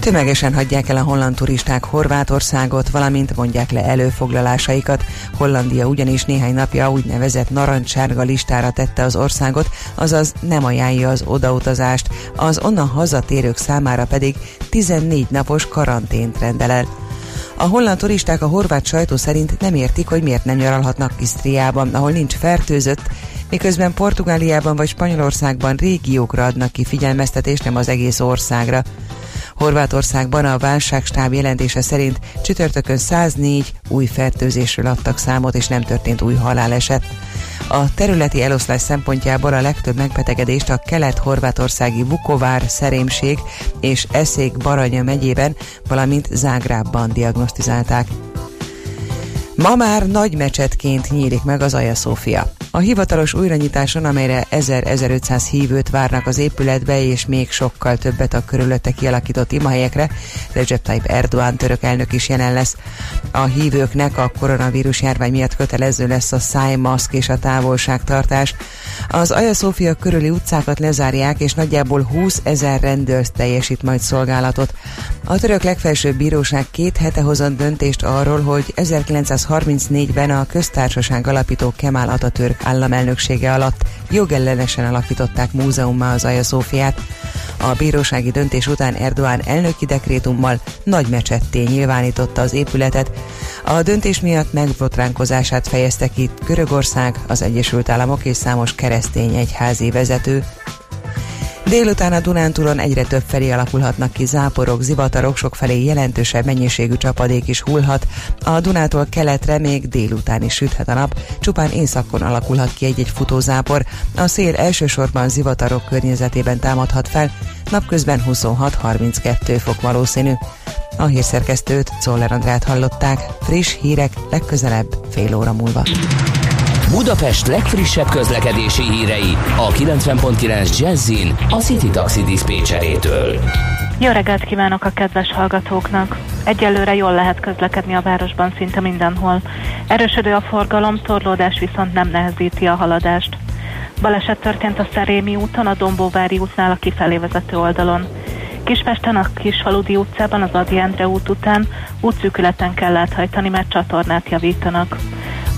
Tömegesen hagyják el a holland turisták Horvátországot, valamint mondják le előfoglalásaikat. Hollandia ugyanis néhány napja úgynevezett narancssárga listára tette az országot, azaz nem ajánlja az odautazást, az onnan hazatérők számára pedig 14 napos karantént rendel el. A holland turisták a horvát sajtó szerint nem értik, hogy miért nem nyaralhatnak Isztriában, ahol nincs fertőzött, miközben Portugáliában vagy Spanyolországban régiókra adnak ki figyelmeztetést, nem az egész országra. Horvátországban a válságstáb jelentése szerint csütörtökön 104 új fertőzésről adtak számot, és nem történt új haláleset. A területi eloszlás szempontjából a legtöbb megbetegedést a kelet-horvátországi Vukovár, Szerémség és Eszék Baranya megyében, valamint Zágrábban diagnosztizálták. Ma már nagy mecsetként nyílik meg az Aja Szófia. A hivatalos újranyitáson, amelyre 1000-1500 hívőt várnak az épületbe, és még sokkal többet a körülötte kialakított imahelyekre, Recep Tayyip Erdoğan török elnök is jelen lesz. A hívőknek a koronavírus járvány miatt kötelező lesz a szájmaszk és a távolságtartás. Az Aja Szófia körüli utcákat lezárják, és nagyjából 20 ezer rendőr teljesít majd szolgálatot. A török legfelsőbb bíróság két hete hozott döntést arról, hogy 1934-ben a köztársaság alapító Kemal Atatürk államelnöksége alatt jogellenesen alakították múzeummá az Aja Szófiát. A bírósági döntés után Erdoğan elnöki dekrétummal nagy mecsetté nyilvánította az épületet. A döntés miatt megbotránkozását fejezte ki Görögország, az Egyesült Államok és számos keresztény egyházi vezető. Délután a Dunántúlon egyre több felé alakulhatnak ki záporok, zivatarok, sokfelé jelentősebb mennyiségű csapadék is hullhat. A Dunától keletre még délután is süthet a nap, csupán északon alakulhat ki egy-egy futózápor. A szél elsősorban zivatarok környezetében támadhat fel, napközben 26-32 fok valószínű. A hírszerkesztőt, Czoller Andrát hallották, friss hírek legközelebb fél óra múlva. Budapest legfrissebb közlekedési hírei a 90.9 Jazzin a City Taxi Dispécsejétől. Jó reggelt kívánok a kedves hallgatóknak! Egyelőre jól lehet közlekedni a városban szinte mindenhol. Erősödő a forgalom, torlódás viszont nem nehezíti a haladást. Baleset történt a Szerémi úton, a Dombóvári útnál a kifelé vezető oldalon. Kispesten a Kisfaludi utcában az Adi Endre út után útszűkületen kell áthajtani, mert csatornát javítanak.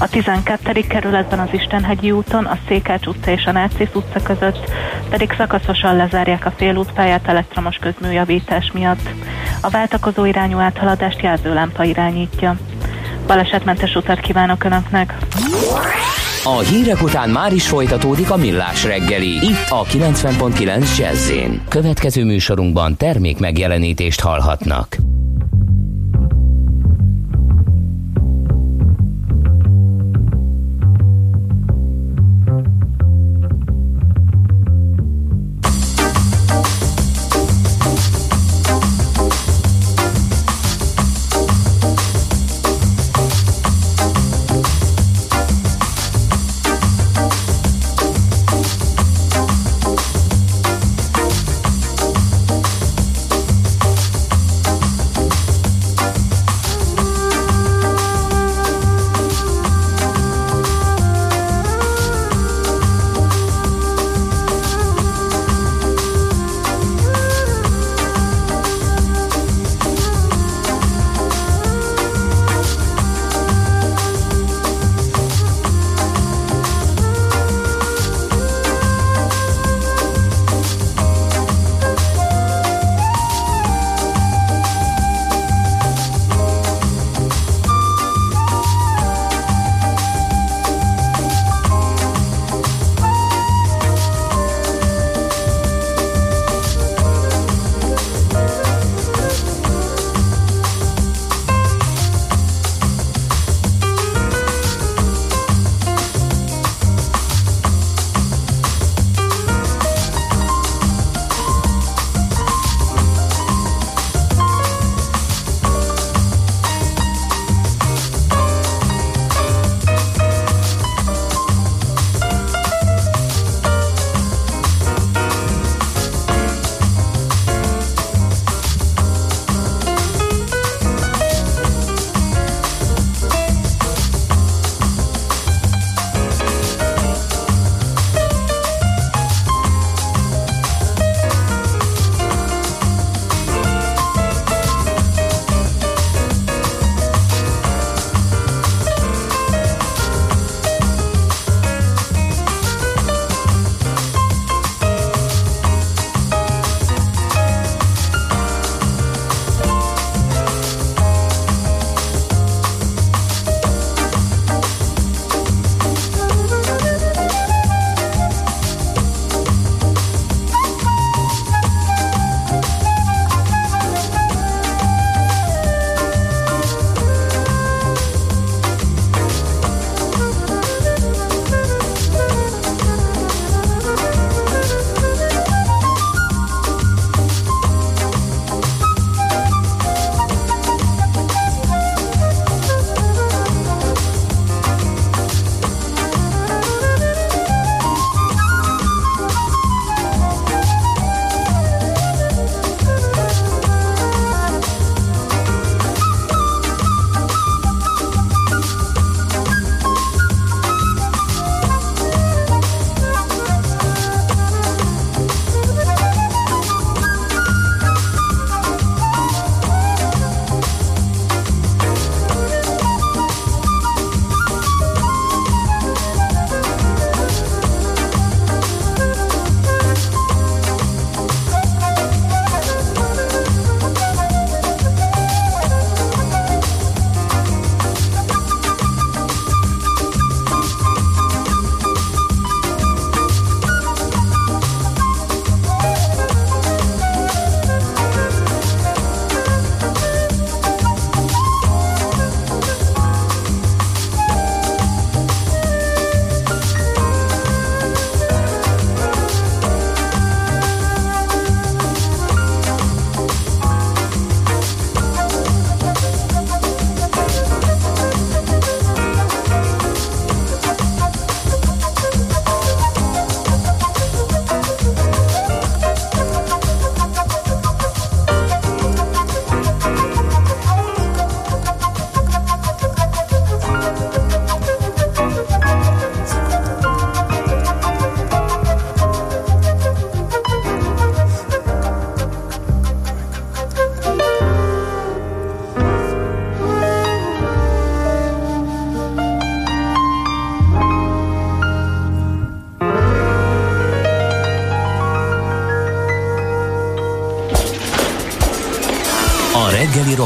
A 12. kerületben az Istenhegyi úton, a Székács utca és a Nácész utca között pedig szakaszosan lezárják a félútpályát elektromos közműjavítás miatt. A váltakozó irányú áthaladást jelzőlámpa irányítja. Balesetmentes utat kívánok Önöknek! A hírek után már is folytatódik a millás reggeli, itt a 90.9 jazz Következő műsorunkban termék megjelenítést hallhatnak.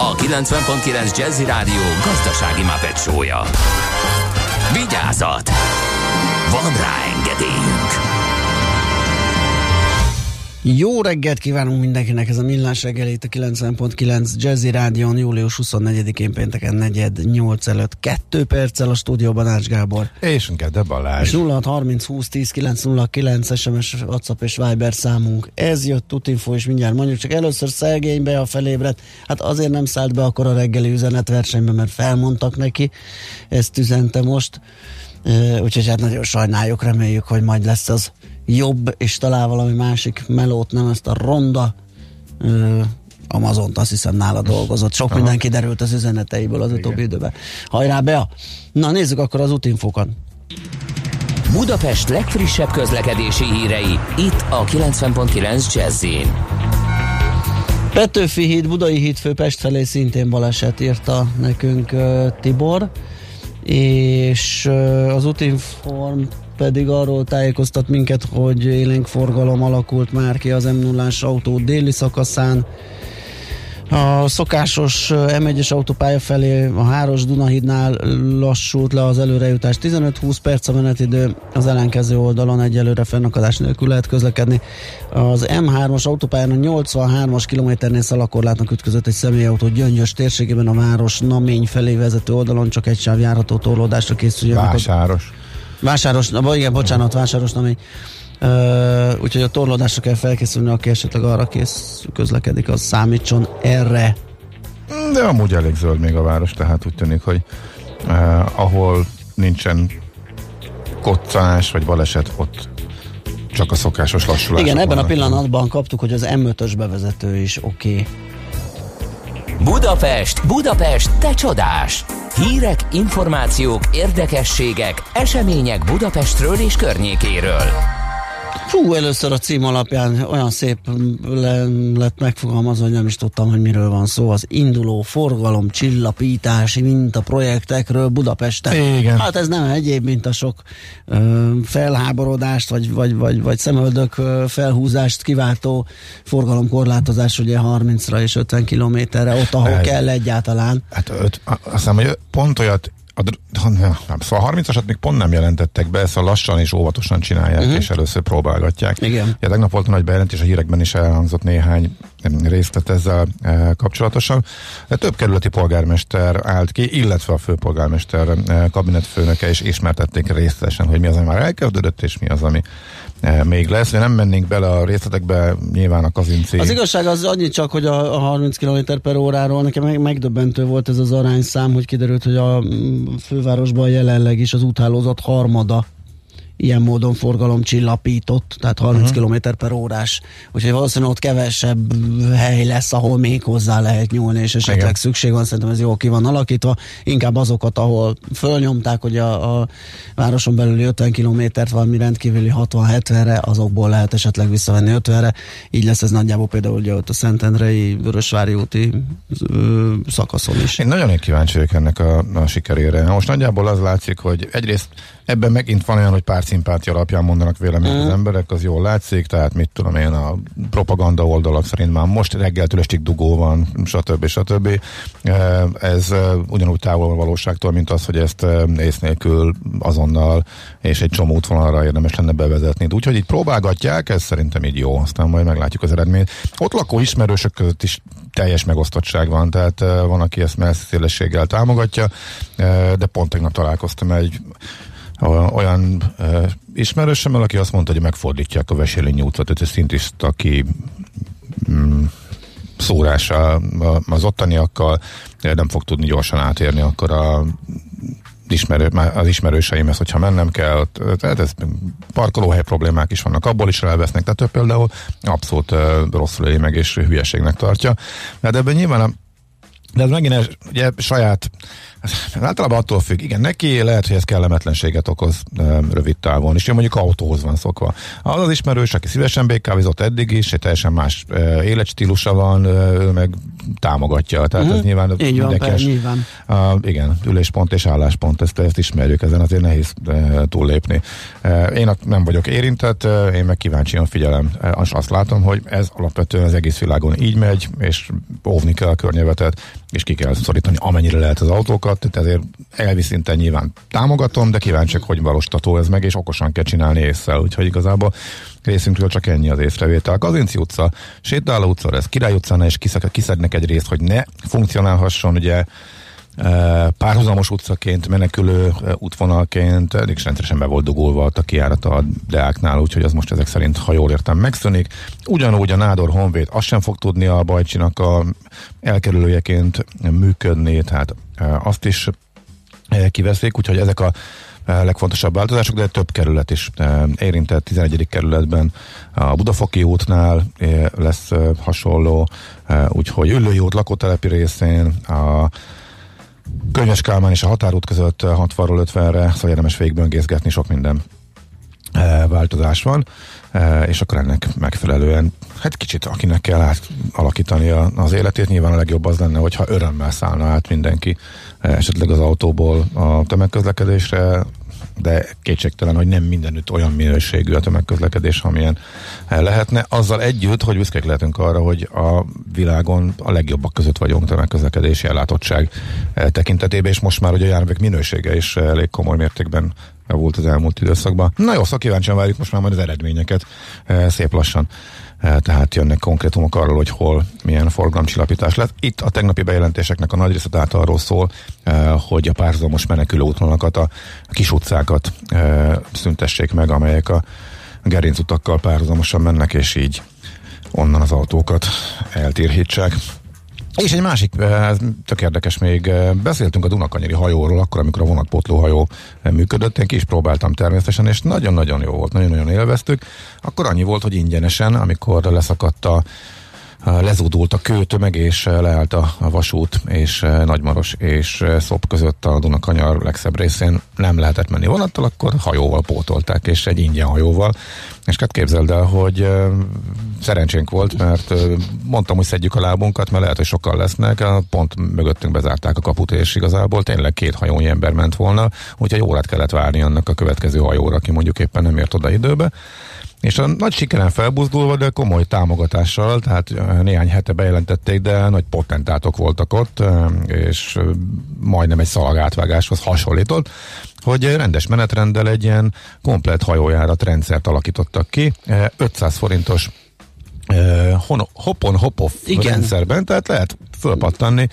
a 90.9 Jazzy Rádió gazdasági mapetsója. Vigyázat! Van rá engedélyünk! Jó reggelt kívánunk mindenkinek, ez a Millás reggelét a 90.9 Jazzy Rádion július 24-én pénteken negyed 8 előtt 2 perccel a stúdióban Ács Gábor. És Gede Balázs. És 06 30 20 10 909 SMS, WhatsApp és Viber számunk. Ez jött Tutinfo, és mindjárt mondjuk csak először Szelgénybe a felébredt. Hát azért nem szállt be akkor a reggeli üzenetversenybe, mert felmondtak neki. Ezt üzente most. Úgyhogy hát nagyon sajnáljuk, reméljük, hogy majd lesz az jobb, és talál valami másik melót, nem ezt a ronda ö, Amazont, azt hiszem nála dolgozott. Sok Aha. minden kiderült az üzeneteiből az utóbbi időben. Hajrá, Bea! Na nézzük akkor az útinfókat. Budapest legfrissebb közlekedési hírei, itt a 90.9 jazz Petőfi híd, Budai híd főpest felé szintén baleset írta nekünk uh, Tibor, és az útinform pedig arról tájékoztat minket, hogy élénk forgalom alakult már ki az m 0 autó déli szakaszán, a szokásos M1-es autópálya felé a Háros Dunahídnál lassult le az előrejutás 15-20 perc a menetidő, az ellenkező oldalon egyelőre fennakadás nélkül lehet közlekedni. Az M3-as autópályán a 83-as kilométernél szalakorlátnak ütközött egy személyautó Gyöngyös térségében a város Namény felé vezető oldalon csak egy sáv járható torlódásra készüljenek. Vásáros. Vásáros, na, igen, bocsánat, vásáros Namény. Uh, úgyhogy a torlódásra kell felkészülni, aki esetleg arra kész közlekedik, az számítson erre. De amúgy elég zöld még a város, tehát úgy tűnik, hogy uh, ahol nincsen koccanás vagy baleset, ott csak a szokásos lassulás. Igen, ebben vannak. a pillanatban kaptuk, hogy az M5-ös bevezető is oké. Okay. Budapest, Budapest, te csodás! Hírek, információk, érdekességek, események Budapestről és környékéről. Fú, először a cím alapján olyan szép le, lett megfogalmazva, hogy nem is tudtam, hogy miről van szó. Az induló forgalom csillapítási mintaprojektekről Budapesten. Igen. Hát ez nem egyéb, mint a sok ö, felháborodást, vagy, vagy, vagy, vagy szemöldök ö, felhúzást kiváltó forgalomkorlátozás, ugye 30-ra és 50 kilométerre, ott, ahol ez, kell egyáltalán. Hát öt, azt hiszem, hogy pont olyat szóval a 30-asat még pont nem jelentettek be, szóval lassan és óvatosan csinálják, uh-huh. és először próbálgatják. Igen. Ja, tegnap volt nagy bejelentés, a hírekben is elhangzott néhány részlet ezzel e, kapcsolatosan. Több kerületi polgármester állt ki, illetve a főpolgármester e, kabinetfőnöke is ismertették részletesen, hogy mi az, ami már elkezdődött, és mi az, ami e, még lesz. Nem mennénk bele a részletekbe, nyilván a kazinci. Az igazság az annyi csak, hogy a, a 30 km per óráról nekem meg, megdöbbentő volt ez az arányszám, hogy kiderült, hogy a fővárosban jelenleg is az úthálózat harmada ilyen módon forgalom csillapított, tehát 30 uh-huh. km per órás. Úgyhogy valószínűleg ott kevesebb hely lesz, ahol még hozzá lehet nyúlni, és esetleg Igen. szükség van, szerintem ez jól ki van alakítva. Inkább azokat, ahol fölnyomták, hogy a, a városon belüli 50 kilométert valami rendkívüli 60-70-re, azokból lehet esetleg visszavenni 50-re. Így lesz ez nagyjából például ugye ott a Szentendrei, Vörösvári úti ö, szakaszon is. Én nagyon kíváncsi vagyok ennek a, a sikerére. Most nagyjából az látszik, hogy egyrészt Ebben megint van olyan, hogy pár szimpátia alapján mondanak véleményt mm. az emberek, az jól látszik, tehát mit tudom én, a propaganda oldalak szerint már most reggeltől estig dugó van, stb. stb. Ez ugyanúgy távol a valóságtól, mint az, hogy ezt ész nélkül azonnal és egy csomó útvonalra érdemes lenne bevezetni. Úgyhogy itt próbálgatják, ez szerintem így jó, aztán majd meglátjuk az eredményt. Ott lakó ismerősök között is teljes megosztottság van, tehát van, aki ezt messzélességgel támogatja, de pont tegnap találkoztam egy olyan uh, ismerősemmel, aki azt mondta, hogy megfordítják a Veselényi útot, ez szintist, aki mm, szórása az ottaniakkal nem fog tudni gyorsan átérni akkor a ismerő, az ismerőseimhez, hogyha mennem kell, tehát ez parkolóhely problémák is vannak, abból is elvesznek, tehát ő például abszolút rosszul éli meg és hülyeségnek tartja. De ebben nyilván a de ez megint ugye saját, általában attól függ, igen, neki lehet, hogy ez kellemetlenséget okoz rövid távon, és ő mondjuk autóhoz van szokva. Az az ismerős, aki szívesen békávizott eddig is, egy teljesen más életstílusa van, ő meg támogatja, tehát mm-hmm. ez nyilván Így van, mindenki. per, nyilván. A, igen, üléspont és álláspont, ezt, ezt ismerjük, ezen azért nehéz e, túllépni. E, én nem vagyok érintett, e, én meg kíváncsian figyelem, e, és azt látom, hogy ez alapvetően az egész világon így megy, és óvni kell a környezetet, és ki kell szorítani amennyire lehet az autókat, tehát ezért elvi szinten nyilván támogatom, de kíváncsiak, hogy valóstató ez meg, és okosan kell csinálni észre, úgyhogy igazából részünkről csak ennyi az észrevétel. Kazinci utca, sétáló utca, ez Király utcánál, és kiszednek egy részt, hogy ne funkcionálhasson, ugye párhuzamos utcaként, menekülő útvonalként, elég rendszeresen be volt dugulva a kiárata a Deáknál, úgyhogy az most ezek szerint, ha jól értem, megszűnik. Ugyanúgy a Nádor Honvéd azt sem fog tudni a Bajcsinak a elkerülőjeként működni, tehát azt is kiveszik, úgyhogy ezek a legfontosabb változások, de több kerület is érintett. 11. kerületben a Budafoki útnál lesz hasonló, úgyhogy Üllői út lakótelepi részén, a Könyves Kálmán és a határút között 60-ról 50-re, szóval érdemes végigböngészgetni, sok minden változás van, és akkor ennek megfelelően, hát kicsit akinek kell átalakítani az életét, nyilván a legjobb az lenne, hogyha örömmel szállna át mindenki esetleg az autóból a tömegközlekedésre, de kétségtelen, hogy nem mindenütt olyan minőségű a tömegközlekedés, amilyen lehetne. Azzal együtt, hogy büszkék lehetünk arra, hogy a világon a legjobbak között vagyunk tömegközlekedési ellátottság tekintetében, és most már ugye a járművek minősége is elég komoly mértékben volt az elmúlt időszakban. Na jó, szóval kíváncsian várjuk most már majd az eredményeket szép lassan tehát jönnek konkrétumok arról, hogy hol milyen forgalomcsillapítás lett. Itt a tegnapi bejelentéseknek a nagy része tehát arról szól, hogy a párzamos menekülő útvonalakat, a kis utcákat szüntessék meg, amelyek a gerincutakkal párhuzamosan mennek, és így onnan az autókat eltérhítsák. És egy másik, ez tök érdekes még, beszéltünk a Dunakanyari hajóról, akkor, amikor a vonatpotló hajó működött, én ki is próbáltam természetesen, és nagyon-nagyon jó volt, nagyon-nagyon élveztük. Akkor annyi volt, hogy ingyenesen, amikor leszakadt a lezúdult a kőtömeg, és leállt a, vasút, és Nagymaros és Szop között a Dunakanyar legszebb részén nem lehetett menni vonattal, akkor hajóval pótolták, és egy ingyen hajóval. És hát képzeld el, hogy szerencsénk volt, mert mondtam, hogy szedjük a lábunkat, mert lehet, hogy sokkal lesznek, pont mögöttünk bezárták a kaput, és igazából tényleg két hajónyi ember ment volna, úgyhogy órát kellett várni annak a következő hajóra, aki mondjuk éppen nem ért oda időbe. És a nagy sikeren felbuzdulva, de komoly támogatással, tehát néhány hete bejelentették, de nagy potentátok voltak ott, és majdnem egy szalagátvágáshoz hasonlított, hogy rendes menetrenddel egy ilyen komplet hajójárat rendszert alakítottak ki, 500 forintos hopon hopoff rendszerben, tehát lehet fölpattanni,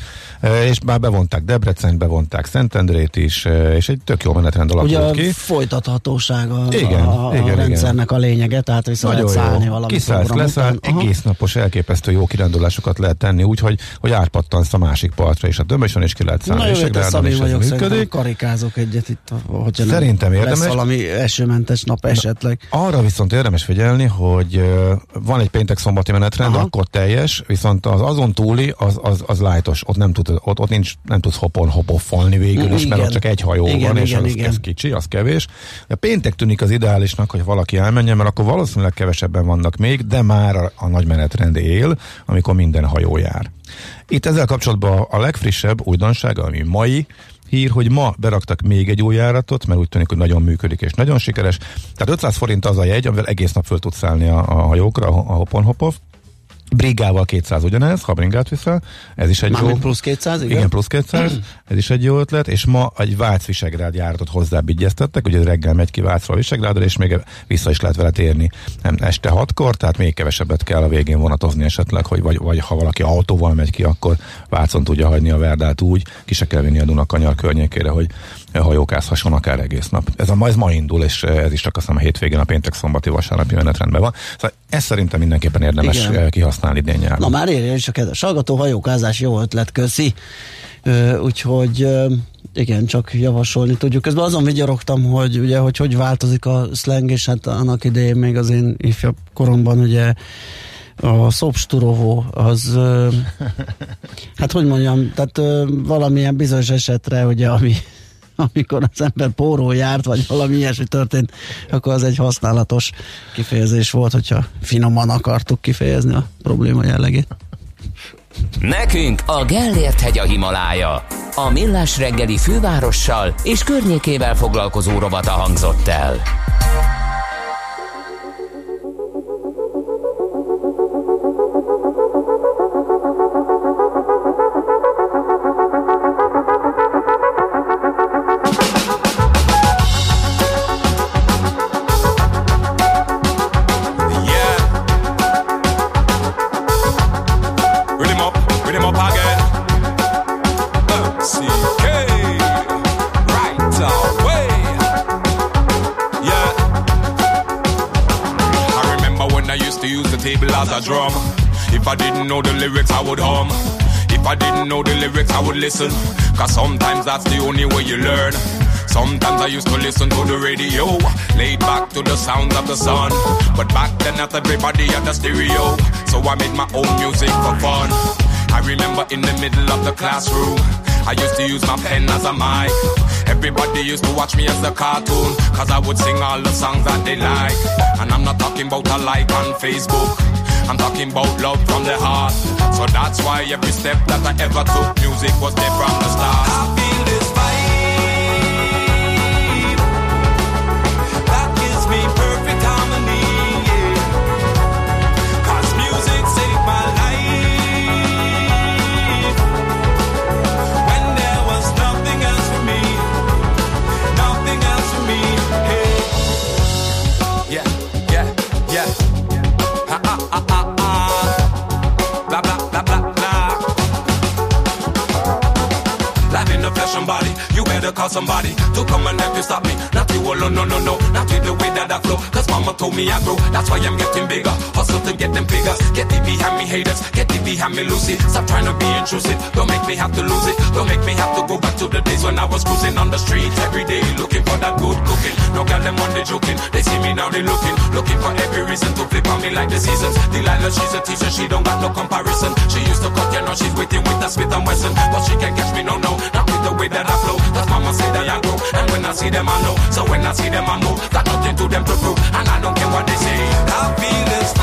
és már bevonták Debrecen, bevonták Szentendrét is, és egy tök jó menetrend alakult Ugye ki. a folytathatóság a, igen, a, a igen, rendszernek igen. a lényege, tehát vissza Nagyon lehet szállni jó. valami Kiszállsz, leszáll, egész napos elképesztő jó kirándulásokat lehet tenni, úgyhogy hogy átpattansz a másik partra, és a Dömösön is ki lehet szállni. Na jó, és itt a is ez vagyok, működik. karikázok egyet itt, hogyha Szerintem nem érdemes. lesz valami esőmentes nap esetleg. Arra viszont érdemes figyelni, hogy van egy péntek szombati menetrend, Aha. akkor teljes, viszont az azon túli, az, az, az lájtos, ott nem, tud, ott, ott nincs, nem tudsz hopon hopoffolni végül is, mert ott csak egy hajó igen, van, és igen, az, igen. ez kicsi, az kevés. A péntek tűnik az ideálisnak, hogy valaki elmenjen, mert akkor valószínűleg kevesebben vannak még, de már a, a nagy menetrend él, amikor minden hajó jár. Itt ezzel kapcsolatban a legfrissebb újdonság, ami mai, hír, hogy ma beraktak még egy új járatot, mert úgy tűnik, hogy nagyon működik és nagyon sikeres. Tehát 500 forint az a jegy, amivel egész nap föl tudsz szállni a, a hajókra, a Hopon Hopov. Brigával 200 ugyanez, ha bringát viszel, ez is egy Már jó... plusz 200, igen? Igen, plusz 200, [CLEARS THROAT] ez is egy jó ötlet, és ma egy Vác Visegrád járatot hozzábigyeztettek, ugye reggel megy ki Vácról Visegrádra, és még vissza is lehet vele térni nem, este hatkor, tehát még kevesebbet kell a végén vonatozni esetleg, hogy vagy, vagy ha valaki autóval megy ki, akkor Vácon tudja hagyni a Verdát úgy, ki se kell vinni a Dunakanyar környékére, hogy hajókázhasson akár egész nap. Ez, a, ez ma indul, és ez is csak azt hiszem a hétvégén, a péntek, szombati, vasárnapi menetrendben van. Szóval ezt szerintem mindenképpen érdemes Igen. kihasználni idén nyáron. Na már érje is a kedves hallgató, hajókázás jó ötlet, köszi. Úgyhogy Igen, csak javasolni tudjuk. Közben azon vigyorogtam, hogy ugye, hogy hogy változik a slang, és hát annak idején még az én ifjabb koromban ugye a szobsturovó az, [LAUGHS] hát hogy mondjam, tehát valamilyen bizonyos esetre, ugye, ami, amikor az ember póró járt, vagy valami ilyesmi történt, akkor az egy használatos kifejezés volt, hogyha finoman akartuk kifejezni a probléma jellegét. Nekünk a Gellért hegy a Himalája. A Millás reggeli fővárossal és környékével foglalkozó rovata hangzott el. Listen. Cause sometimes that's the only way you learn. Sometimes I used to listen to the radio, laid back to the sounds of the sun. But back then, not everybody had a stereo, so I made my own music for fun. I remember in the middle of the classroom, I used to use my pen as a mic. Everybody used to watch me as a cartoon, cause I would sing all the songs that they like. And I'm not talking about a like on Facebook. I'm talking about love from the heart. So that's why every step that I ever took, music was there from the start. You better call somebody to come and help you stop me. Not you alone, no, no, no, not with the way that I flow. Cause mama told me I grow, that's why I'm getting bigger. Hustle to get them figures, get it behind me haters, get it behind me Lucy. Stop trying to be intrusive, don't make me have to lose it. Don't make me have to go back to the days when I was cruising on the street every day, looking for that good cooking. No girl them on the joking, they see me now they looking, looking for every reason to flip on me like the seasons. Delilah, she's a teacher, she don't got no comparison. She used to cut, you know she's waiting with a Smith and Wesson, but she can't catch me, no, no, not with the way that I flow. Cause mama say that I grow, and when I see them I know. So when I see them I move, got nothing to them to prove, and I don't care what they say. I feel this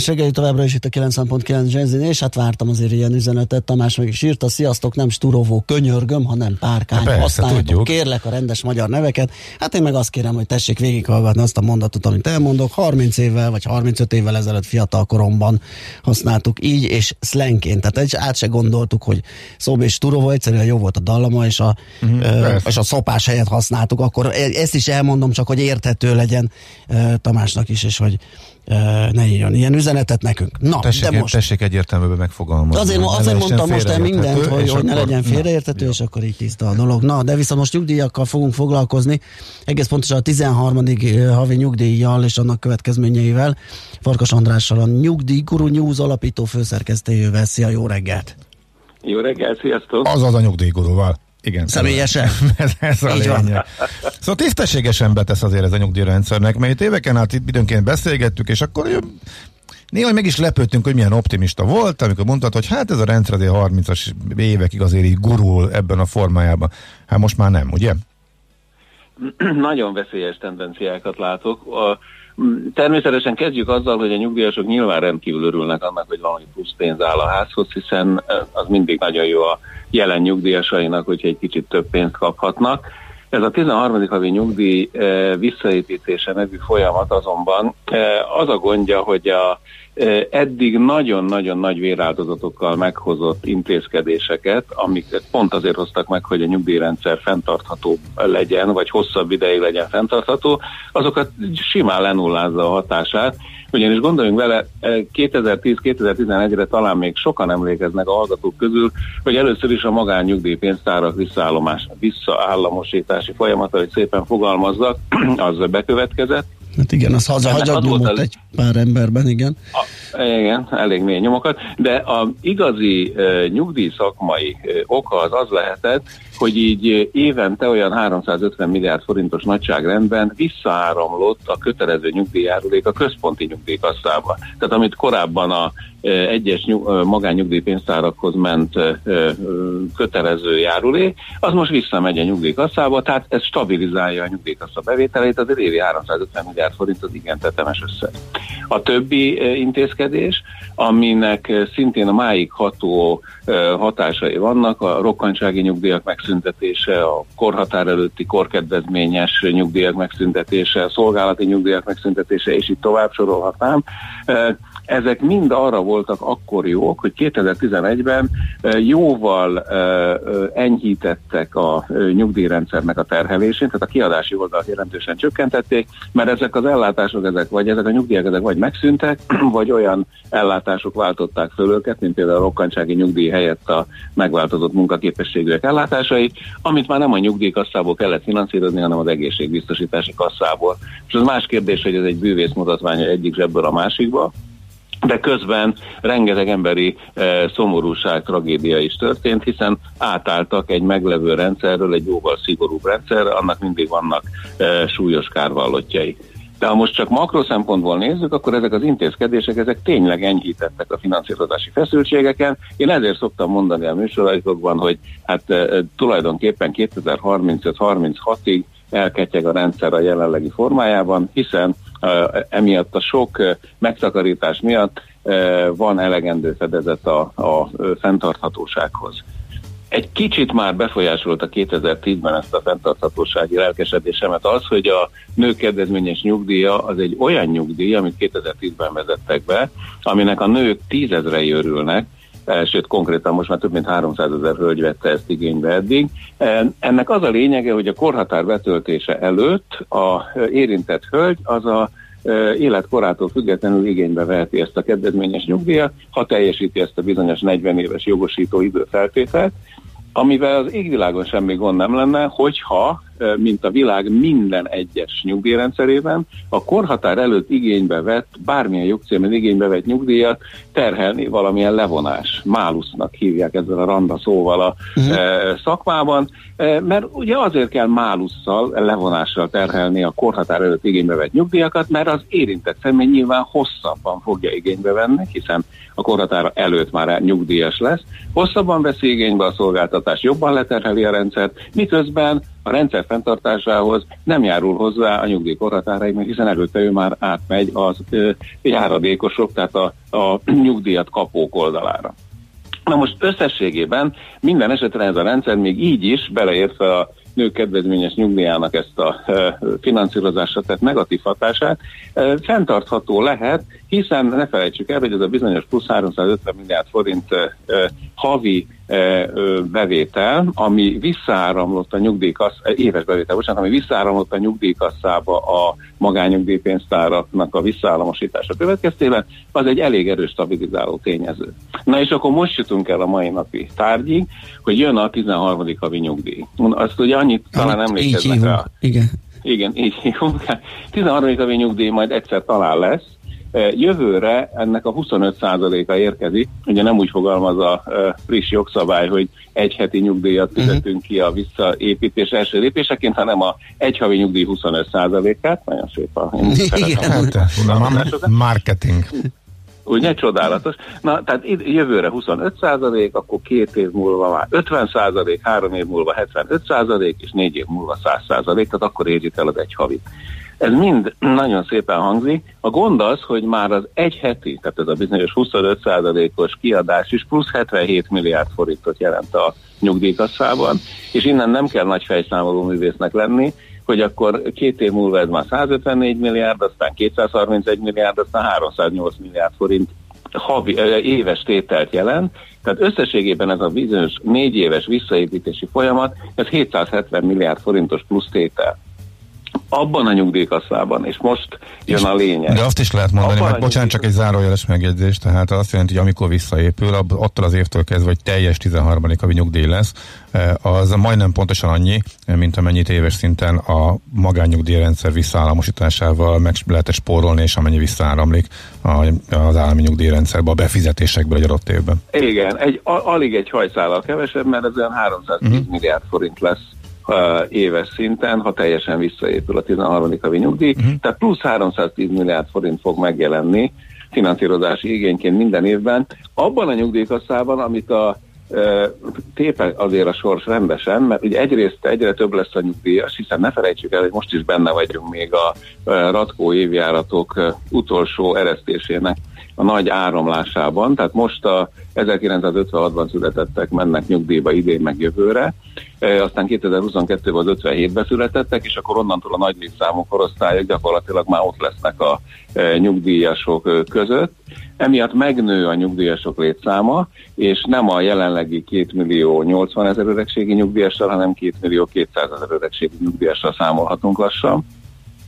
millás reggeli továbbra is itt a 90.9 Jazzin, és hát vártam azért ilyen üzenetet, Tamás meg is írta, sziasztok, nem sturovó, könyörgöm, hanem párkány, Persze, használjátok, tudjuk. kérlek a rendes magyar neveket. Hát én meg azt kérem, hogy tessék végighallgatni azt a mondatot, amit elmondok, 30 évvel vagy 35 évvel ezelőtt fiatal koromban használtuk így, és slangként, tehát egy át se gondoltuk, hogy szób és turovó, egyszerűen jó volt a dallama, és a, Mhm, ö, és a szopás helyett használtuk, akkor e- ezt is elmondom, csak hogy érthető legyen ö, Tamásnak is, és hogy ne írjon ilyen üzenetet nekünk. Na, Tessék, de most tessék egyértelműen megfogalmazni. Azért, azért mondtam most el mindent, hogy, hogy ne legyen félreértető, és akkor így tiszta a dolog. Na, de viszont most nyugdíjakkal fogunk foglalkozni, egész pontosan a 13. havi nyugdíjjal és annak következményeivel. Farkas Andrással a Nyugdíj Guru News alapító főszerkesztőjével. Szia, jó reggelt! Jó reggel, sziasztok! Azaz a nyugdíjgurúval. Igen. Személyesen? [LAUGHS] ez, ez a Így van. lényeg. Szóval tisztességesen betesz azért ez a nyugdíjrendszernek, mert itt éveken át itt időnként beszélgettük, és akkor néha meg is lepődtünk, hogy milyen optimista volt, amikor mondtad, hogy hát ez a rendszer azért 30-as évekig azért így gurul ebben a formájában. Hát most már nem, ugye? Nagyon veszélyes tendenciákat látok. A, természetesen kezdjük azzal, hogy a nyugdíjasok nyilván rendkívül örülnek annak, hogy valami plusz pénz áll a házhoz, hiszen az mindig nagyon jó a jelen nyugdíjasainak, hogyha egy kicsit több pénzt kaphatnak. Ez a 13. havi nyugdíj visszaépítése nevű folyamat azonban az a gondja, hogy a eddig nagyon-nagyon nagy véráldozatokkal meghozott intézkedéseket, amiket pont azért hoztak meg, hogy a nyugdíjrendszer fenntartható legyen, vagy hosszabb ideig legyen fenntartható, azokat simán lenullázza a hatását, ugyanis gondoljunk vele, 2010-2011-re talán még sokan emlékeznek a hallgatók közül, hogy először is a magánnyugdíjpénztárak visszaállomás, visszaállamosítási folyamata, hogy szépen fogalmazzak, [CLEARS THROAT] az bekövetkezett. Hát igen, az hazahagyat nyomott egy pár emberben, igen. A, igen, elég mély nyomokat, de a igazi uh, nyugdíjszakmai uh, oka az az lehetett, hogy így évente olyan 350 milliárd forintos nagyságrendben visszaáramlott a kötelező nyugdíjjárulék a központi nyugdíjkasszába. Tehát amit korábban a egyes magánnyugdíjpénztárakhoz ment kötelező járulék, az most visszamegy a nyugdíjkasszába, tehát ez stabilizálja a nyugdíjkassa bevételét, az évi 350 milliárd forint az igen tetemes összeg. A többi intézkedés, aminek szintén a máig ható hatásai vannak, a rokkantsági nyugdíjak megszüntetése, a korhatár előtti korkedvezményes nyugdíjak megszüntetése, a szolgálati nyugdíjak megszüntetése, és itt tovább sorolhatnám ezek mind arra voltak akkor jók, hogy 2011-ben jóval enyhítettek a nyugdíjrendszernek a terhelésén, tehát a kiadási oldalt jelentősen csökkentették, mert ezek az ellátások, ezek, vagy ezek a nyugdíjak, ezek vagy megszűntek, [CLEARS THROAT] vagy olyan ellátások váltották föl őket, mint például a rokkantsági nyugdíj helyett a megváltozott munkaképességűek ellátásai, amit már nem a nyugdíjkasszából kellett finanszírozni, hanem az egészségbiztosítási kasszából. És az más kérdés, hogy ez egy bűvész mutatványa egyik zsebből a másikba, de közben rengeteg emberi e, szomorúság, tragédia is történt, hiszen átálltak egy meglevő rendszerről egy jóval szigorúbb rendszer, annak mindig vannak e, súlyos kárvallottjai. De ha most csak makro szempontból nézzük, akkor ezek az intézkedések, ezek tényleg enyhítettek a finanszírozási feszültségeken. Én ezért szoktam mondani a műsoraikokban, hogy hát e, tulajdonképpen 2035-36-ig elketyeg a rendszer a jelenlegi formájában, hiszen emiatt a sok megtakarítás miatt van elegendő fedezet a, a fenntarthatósághoz. Egy kicsit már befolyásolta 2010-ben ezt a fenntarthatósági lelkesedésemet az, hogy a nők kedvezményes nyugdíja az egy olyan nyugdíj, amit 2010-ben vezettek be, aminek a nők tízezrei örülnek, sőt konkrétan most már több mint 300 ezer hölgy vette ezt igénybe eddig. Ennek az a lényege, hogy a korhatár betöltése előtt a érintett hölgy az a életkorától függetlenül igénybe veheti ezt a kedvezményes nyugdíjat, ha teljesíti ezt a bizonyos 40 éves jogosító időfeltételt, amivel az égvilágon semmi gond nem lenne, hogyha mint a világ minden egyes nyugdíjrendszerében, a korhatár előtt igénybe vett, bármilyen jogcímen igénybe vett nyugdíjat terhelni valamilyen levonás. Málusznak hívják ezzel a randa szóval a uh-huh. szakmában, mert ugye azért kell málusszal, levonással terhelni a korhatár előtt igénybe vett nyugdíjakat, mert az érintett személy nyilván hosszabban fogja igénybe venni, hiszen a korhatára előtt már nyugdíjas lesz, hosszabban veszi igénybe a szolgáltatást, jobban leterheli a rendszert, miközben a rendszer fenntartásához nem járul hozzá a nyugdíj korhatáraig, mert hiszen előtte ő már átmegy az ö, járadékosok, tehát a, a [CLEARS THROAT] nyugdíjat kapók oldalára. Na most összességében minden esetre ez a rendszer még így is, beleértve a nők kedvezményes nyugdíjának ezt a finanszírozásra tett negatív hatását. Fenntartható lehet, hiszen ne felejtsük el, hogy ez a bizonyos plusz 350 milliárd forint havi bevétel, ami visszaáramlott a nyugdíjkassz, éves bevétel, bocsánat, ami visszaáramlott a nyugdíjkasszába a magányugdíjpénztáraknak a visszaállamosítása következtében, az egy elég erős stabilizáló tényező. Na és akkor most jutunk el a mai napi tárgyig, hogy jön a 13. havi nyugdíj. Azt ugye annyit talán emlékeznek rá. Igen. Igen, így hívunk. [LAUGHS] 13. havi nyugdíj majd egyszer talán lesz, Jövőre ennek a 25%-a érkezik, ugye nem úgy fogalmaz a friss jogszabály, hogy egy heti nyugdíjat mhm. fizetünk ki a visszaépítés első lépéseként, hanem a egy havi nyugdíj 25%-át. Nagyon szép a... Igen, hát, marketing. Ugye csodálatos. Na, tehát jövőre 25 százalék, akkor két év múlva már 50 százalék, három év múlva 75 százalék, és négy év múlva 100 százalék, tehát akkor érjük el az egy havit. Ez mind nagyon szépen hangzik. A gond az, hogy már az egy heti, tehát ez a bizonyos 25 százalékos kiadás is plusz 77 milliárd forintot jelent a nyugdíjkasszában, és innen nem kell nagy fejszámoló művésznek lenni, hogy akkor két év múlva ez már 154 milliárd, aztán 231 milliárd, aztán 308 milliárd forint havi, éves tételt jelent, tehát összességében ez a bizonyos négy éves visszaépítési folyamat, ez 770 milliárd forintos plusz tétel. Abban a nyugdíjkasszában, és most jön a lényeg. De azt is lehet mondani, Abban hogy a bocsánat, csak egy zárójeles megjegyzés, tehát azt jelenti, hogy amikor visszaépül, attól az évtől kezdve, hogy teljes 13. havi nyugdíj lesz, eh, az majdnem pontosan annyi, eh, mint amennyit éves szinten a magánnyugdíjrendszer visszaállamosításával meg lehet spórolni, és amennyi visszaáramlik az állami nyugdíjrendszerbe a befizetésekből egy adott évben. Igen, egy, alig egy hajszállal kevesebb, mert ez olyan 310 uh-huh. milliárd forint lesz éves szinten, ha teljesen visszaépül a 13. havi nyugdíj. Uh-huh. Tehát plusz 310 milliárd forint fog megjelenni finanszírozási igényként minden évben. Abban a nyugdíjkasszában, amit a tépe azért a sors rendesen, mert ugye egyrészt egyre több lesz a nyugdíjas, hiszen ne felejtsük el, hogy most is benne vagyunk még a Ratkó évjáratok utolsó eresztésének a nagy áramlásában, tehát most a 1956-ban születettek mennek nyugdíjba idén meg jövőre, e, aztán 2022-ben az 57-ben születettek, és akkor onnantól a nagy létszámú korosztályok gyakorlatilag már ott lesznek a e, nyugdíjasok között. Emiatt megnő a nyugdíjasok létszáma, és nem a jelenlegi 2 millió 80 ezer öregségi nyugdíjassal, hanem 2 millió 200 ezer öregségi nyugdíjassal számolhatunk lassan.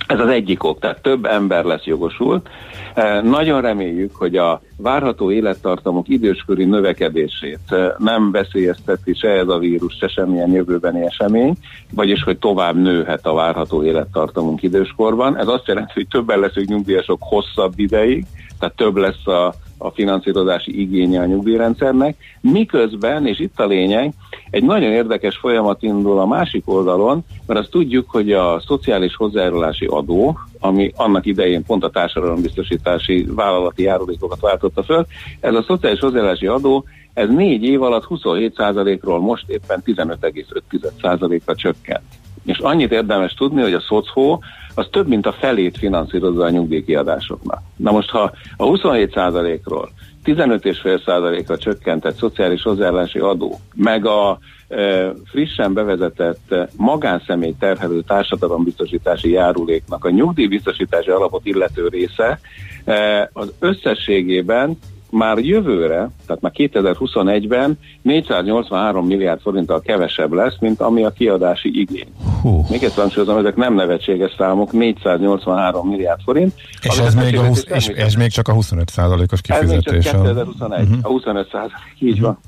Ez az egyik ok, tehát több ember lesz jogosult. E, Nagyon reméljük, hogy a várható élettartamok időskori növekedését e, nem veszélyezteti se ez a vírus, se semmilyen jövőbeni esemény, vagyis hogy tovább nőhet a várható élettartamunk időskorban. Ez azt jelenti, hogy többen leszünk nyugdíjasok hosszabb ideig, tehát több lesz a, a finanszírozási igénye a nyugdíjrendszernek, miközben, és itt a lényeg, egy nagyon érdekes folyamat indul a másik oldalon, mert azt tudjuk, hogy a szociális hozzájárulási adó, ami annak idején pont a társadalombiztosítási vállalati járulékokat váltotta föl, ez a szociális hozzájárulási adó, ez négy év alatt 27%-ról most éppen 15,5%-ra csökkent. És annyit érdemes tudni, hogy a szocó az több mint a felét finanszírozza a nyugdíjkiadásoknak. Na most, ha a 27%-ról 15,5%-ra csökkentett szociális hozzáállási adó, meg a e, frissen bevezetett e, magánszemély terhelő társadalombiztosítási járuléknak a nyugdíjbiztosítási alapot illető része e, az összességében már jövőre, tehát már 2021-ben 483 milliárd forinttal kevesebb lesz, mint ami a kiadási igény. Hú. Még egyszer hangsúlyozom, ezek nem nevetséges számok, 483 milliárd forint. És ez még, a 20, költségvetés és, ez még csak a 25%-os ez még csak kifizetés. 2021, Mhm. a 25 százalék, így van.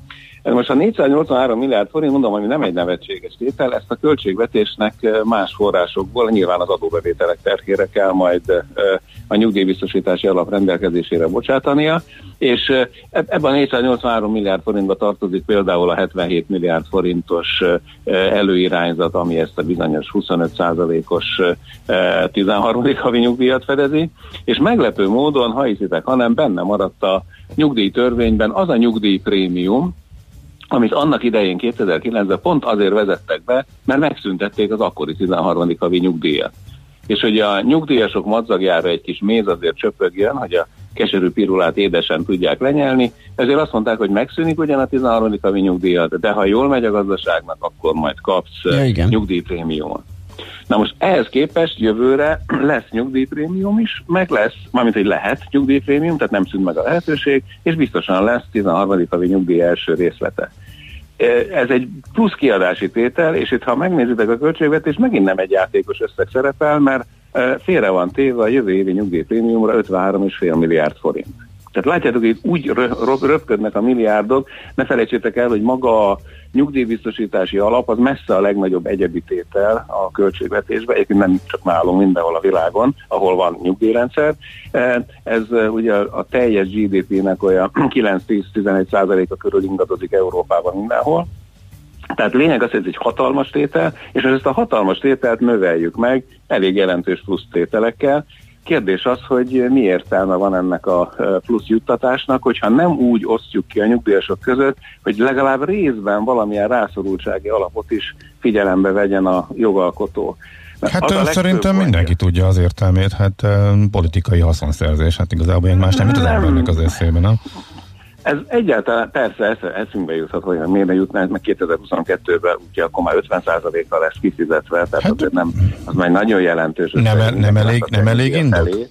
Most a 483 milliárd forint, mondom, ami nem egy nevetséges tétel, ezt a költségvetésnek más forrásokból, nyilván az adóbevételek terhére kell majd a nyugdíjbiztosítási alap rendelkezésére bocsátania, és eb- ebben a 483 milliárd forintba tartozik például a 77 milliárd forintos előirányzat, ami ezt a bizonyos 25 százalékos 13. havi nyugdíjat fedezi, és meglepő módon, ha hiszitek, hanem benne maradt a nyugdíjtörvényben az a nyugdíjprémium, amit annak idején 2009-ben pont azért vezettek be, mert megszüntették az akkori 13. havi nyugdíjat. És hogy a nyugdíjasok madzagjára egy kis méz azért csöpögjön, hogy a keserű pirulát édesen tudják lenyelni, ezért azt mondták, hogy megszűnik ugyan a 13. havi nyugdíjat, de ha jól megy a gazdaságnak, akkor majd kapsz Ja, igen. nyugdíjprémiumot. Na most ehhez képest jövőre [CLEARS THROAT] lesz nyugdíjprémium is, meg lesz, mármint hogy lehet nyugdíjprémium, tehát nem szűnt meg a lehetőség, és biztosan lesz 13. havi nyugdíj első részlete. Ez egy plusz kiadási tétel, és itt ha megnézitek a költségvetést, megint nem egy játékos összeg szerepel, mert félre van téve a jövő évi nyugdíjprémiumra 53,5 milliárd forint. Tehát látjátok, hogy úgy rö- rö- röpködnek a milliárdok, ne felejtsétek el, hogy maga a nyugdíjbiztosítási alap az messze a legnagyobb egyedi tétel a költségvetésben, egyébként nem csak nálunk mindenhol a világon, ahol van nyugdíjrendszer. E, Ez e, ugye a teljes GDP-nek olyan [CLEARS THROAT] 9-10-11 százaléka körül ingadozik Európában mindenhol. Tehát lényeg az, hogy ez egy hatalmas tétel, és ezt a hatalmas tételt növeljük meg elég jelentős plusz tételekkel, Kérdés az, hogy mi értelme van ennek a plusz juttatásnak, hogyha nem úgy osztjuk ki a nyugdíjasok között, hogy legalább részben valamilyen rászorultsági alapot is figyelembe vegyen a jogalkotó. Hát az szerintem mindenki tudja az értelmét, hát politikai haszonszerzés, hát igazából ilyen más nem jut az embernek az eszébe, nem? Ez egyáltalán persze eszünkbe juthat, hogy miért ne jutna, mert 2022-ben ugye akkor már 50%-kal lesz kifizetve, tehát hát, azért nem, az már nagyon jelentős. Nem, nem, nem elég, nem elég indok? Elé.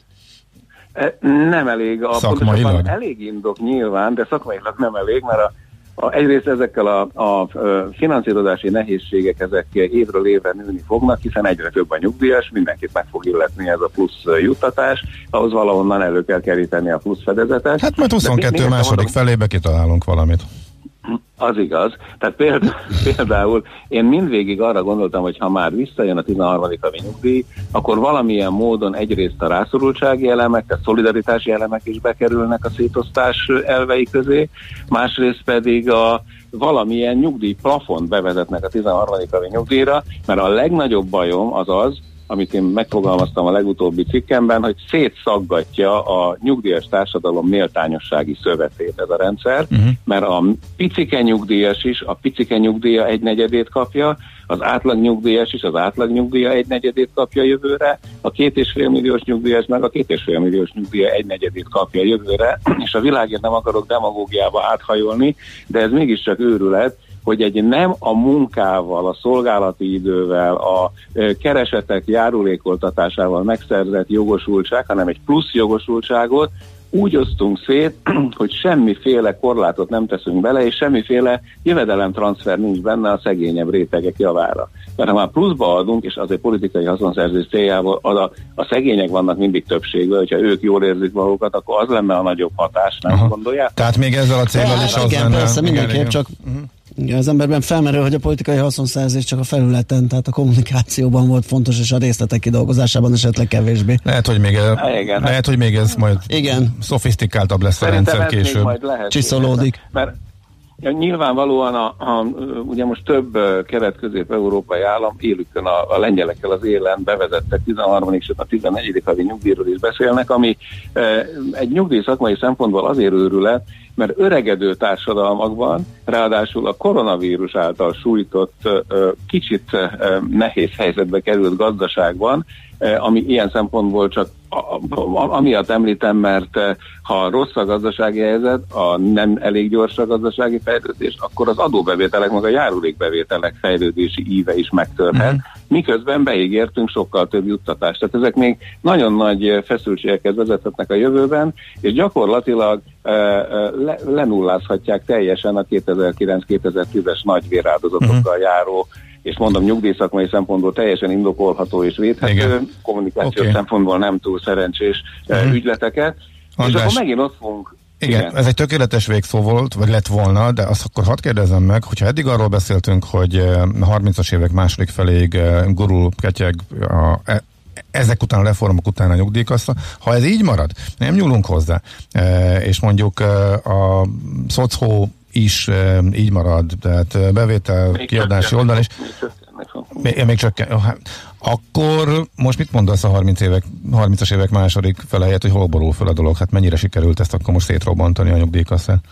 Nem elég. A szakmailag? Elég indok nyilván, de szakmailag nem elég, mert a a, egyrészt ezekkel a, a, finanszírozási nehézségek ezek évről évre nőni fognak, hiszen egyre több a nyugdíjas, mindenkit meg fog illetni ez a plusz juttatás, ahhoz valahonnan elő kell keríteni a plusz fedezetet. Hát majd 22 második mondom, felébe kitalálunk valamit. Az igaz. Tehát [LAUGHS] például, én mindvégig arra gondoltam, hogy ha már visszajön a 13. havi nyugdíj, akkor valamilyen módon egyrészt a rászorultsági elemek, a szolidaritási elemek is bekerülnek a szétosztás elvei közé, másrészt pedig a valamilyen nyugdíj plafont bevezetnek a 13. havi nyugdíjra, mert a legnagyobb bajom az az, amit én megfogalmaztam a legutóbbi cikkemben, hogy szétszaggatja a nyugdíjas társadalom méltányossági szövetét ez a rendszer, uh-huh. mert a picike nyugdíjas is a picike nyugdíja egy negyedét kapja, az átlag nyugdíjas is az átlag nyugdíja egy negyedét kapja jövőre, a két és fél milliós nyugdíjas meg a két és fél milliós nyugdíja egy negyedét kapja jövőre, [CLEARS THROAT] és a világért nem akarok demagógiába áthajolni, de ez mégiscsak őrület, hogy egy nem a munkával, a szolgálati idővel, a keresetek járulékoltatásával megszerzett jogosultság, hanem egy plusz jogosultságot úgy osztunk szét, [CLEARS THROAT] hogy semmiféle korlátot nem teszünk bele, és semmiféle jövedelemtranszfer nincs benne a szegényebb rétegek javára. Mert ha már pluszba adunk, és azért politikai haszonszerzés céljából az a, a szegények vannak mindig többségben, hogyha ők jól érzik magukat, akkor az lenne a nagyobb hatás, nem Aha. gondolják? Tehát még ezzel a célral is az igen, lenne. Persze, mindenképp csak uh-huh igen, az emberben felmerül, hogy a politikai haszonszerzés csak a felületen, tehát a kommunikációban volt fontos, és a részletek kidolgozásában esetleg kevésbé. Lehet, hogy még, igen, lehet, hogy még ez majd igen. szofisztikáltabb lesz a rendszer később. Csiszolódik. Mert nyilvánvalóan a, a, ugye most több kelet-közép-európai állam élükön a, a lengyelekkel az élen bevezettek 13. és a 14. havi nyugdíjról is beszélnek, ami egy nyugdíj szakmai szempontból azért őrület, mert öregedő társadalmakban, ráadásul a koronavírus által sújtott, kicsit nehéz helyzetbe került gazdaságban, ami ilyen szempontból csak amiatt említem, mert ha rossz a gazdasági helyzet, a nem elég gyors a gazdasági fejlődés, akkor az adóbevételek, meg a járulékbevételek fejlődési íve is megtörhet, uh-huh. miközben beígértünk sokkal több juttatást. Tehát ezek még nagyon nagy feszültségeket vezethetnek a jövőben, és gyakorlatilag le, lenullázhatják teljesen a 2009-2010-es nagy véráldozatokkal uh-huh. járó és mondom nyugdíjszakmai szempontból teljesen indokolható és védhető, Igen. kommunikációs okay. szempontból nem túl szerencsés uh-huh. ügyleteket. András, és akkor megint ott fogunk igen, Igen, ez egy tökéletes végszó volt, vagy lett volna, de azt akkor hadd kérdezem meg, hogyha eddig arról beszéltünk, hogy a 30-as évek második feléig gurul, ketyeg a, e, ezek után a reformok után a nyugdíjkassa. Ha ez így marad, nem nyúlunk hozzá, és mondjuk a szocó is így marad, tehát bevétel, még kiadási oldal is. Még, még csak, hát, akkor most mit mondasz a 30 évek, 30-as évek második fele helyett, hogy hol borul fel a dolog? Hát mennyire sikerült ezt akkor most szétrobbantani a nyugdíjkasszát?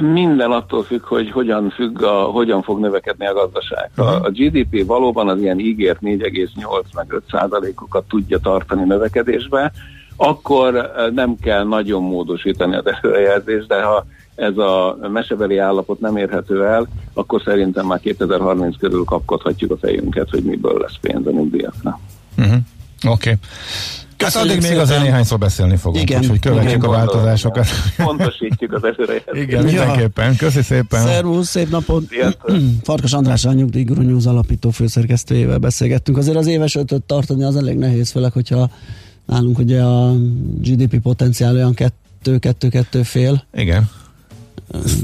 Minden attól függ, hogy hogyan függ, a, hogyan fog növekedni a gazdaság. A, a GDP valóban az ilyen ígért 4,8 meg 5 százalékokat tudja tartani növekedésbe, akkor nem kell nagyon módosítani az előrejelzést, de ha ez a mesebeli állapot nem érhető el, akkor szerintem már 2030 körül kapkodhatjuk a fejünket, hogy miből lesz pénz a nyugdíjaknak. Uh-huh. Oké. Okay. Hát addig még azért néhányszor beszélni fogunk, Igen. úgyhogy követjük a változásokat. Pontosítjuk az előre. Igen, mindenképpen. Köszi szépen. Szervusz, szép napot. [CLEARS THROAT] Farkas András, a Nyugdíj Guru News alapító főszerkesztőjével beszélgettünk. Azért az éves ötöt tartani az elég nehéz, főleg, hogyha nálunk ugye a GDP potenciál olyan kettő-kettő-kettő fél. Igen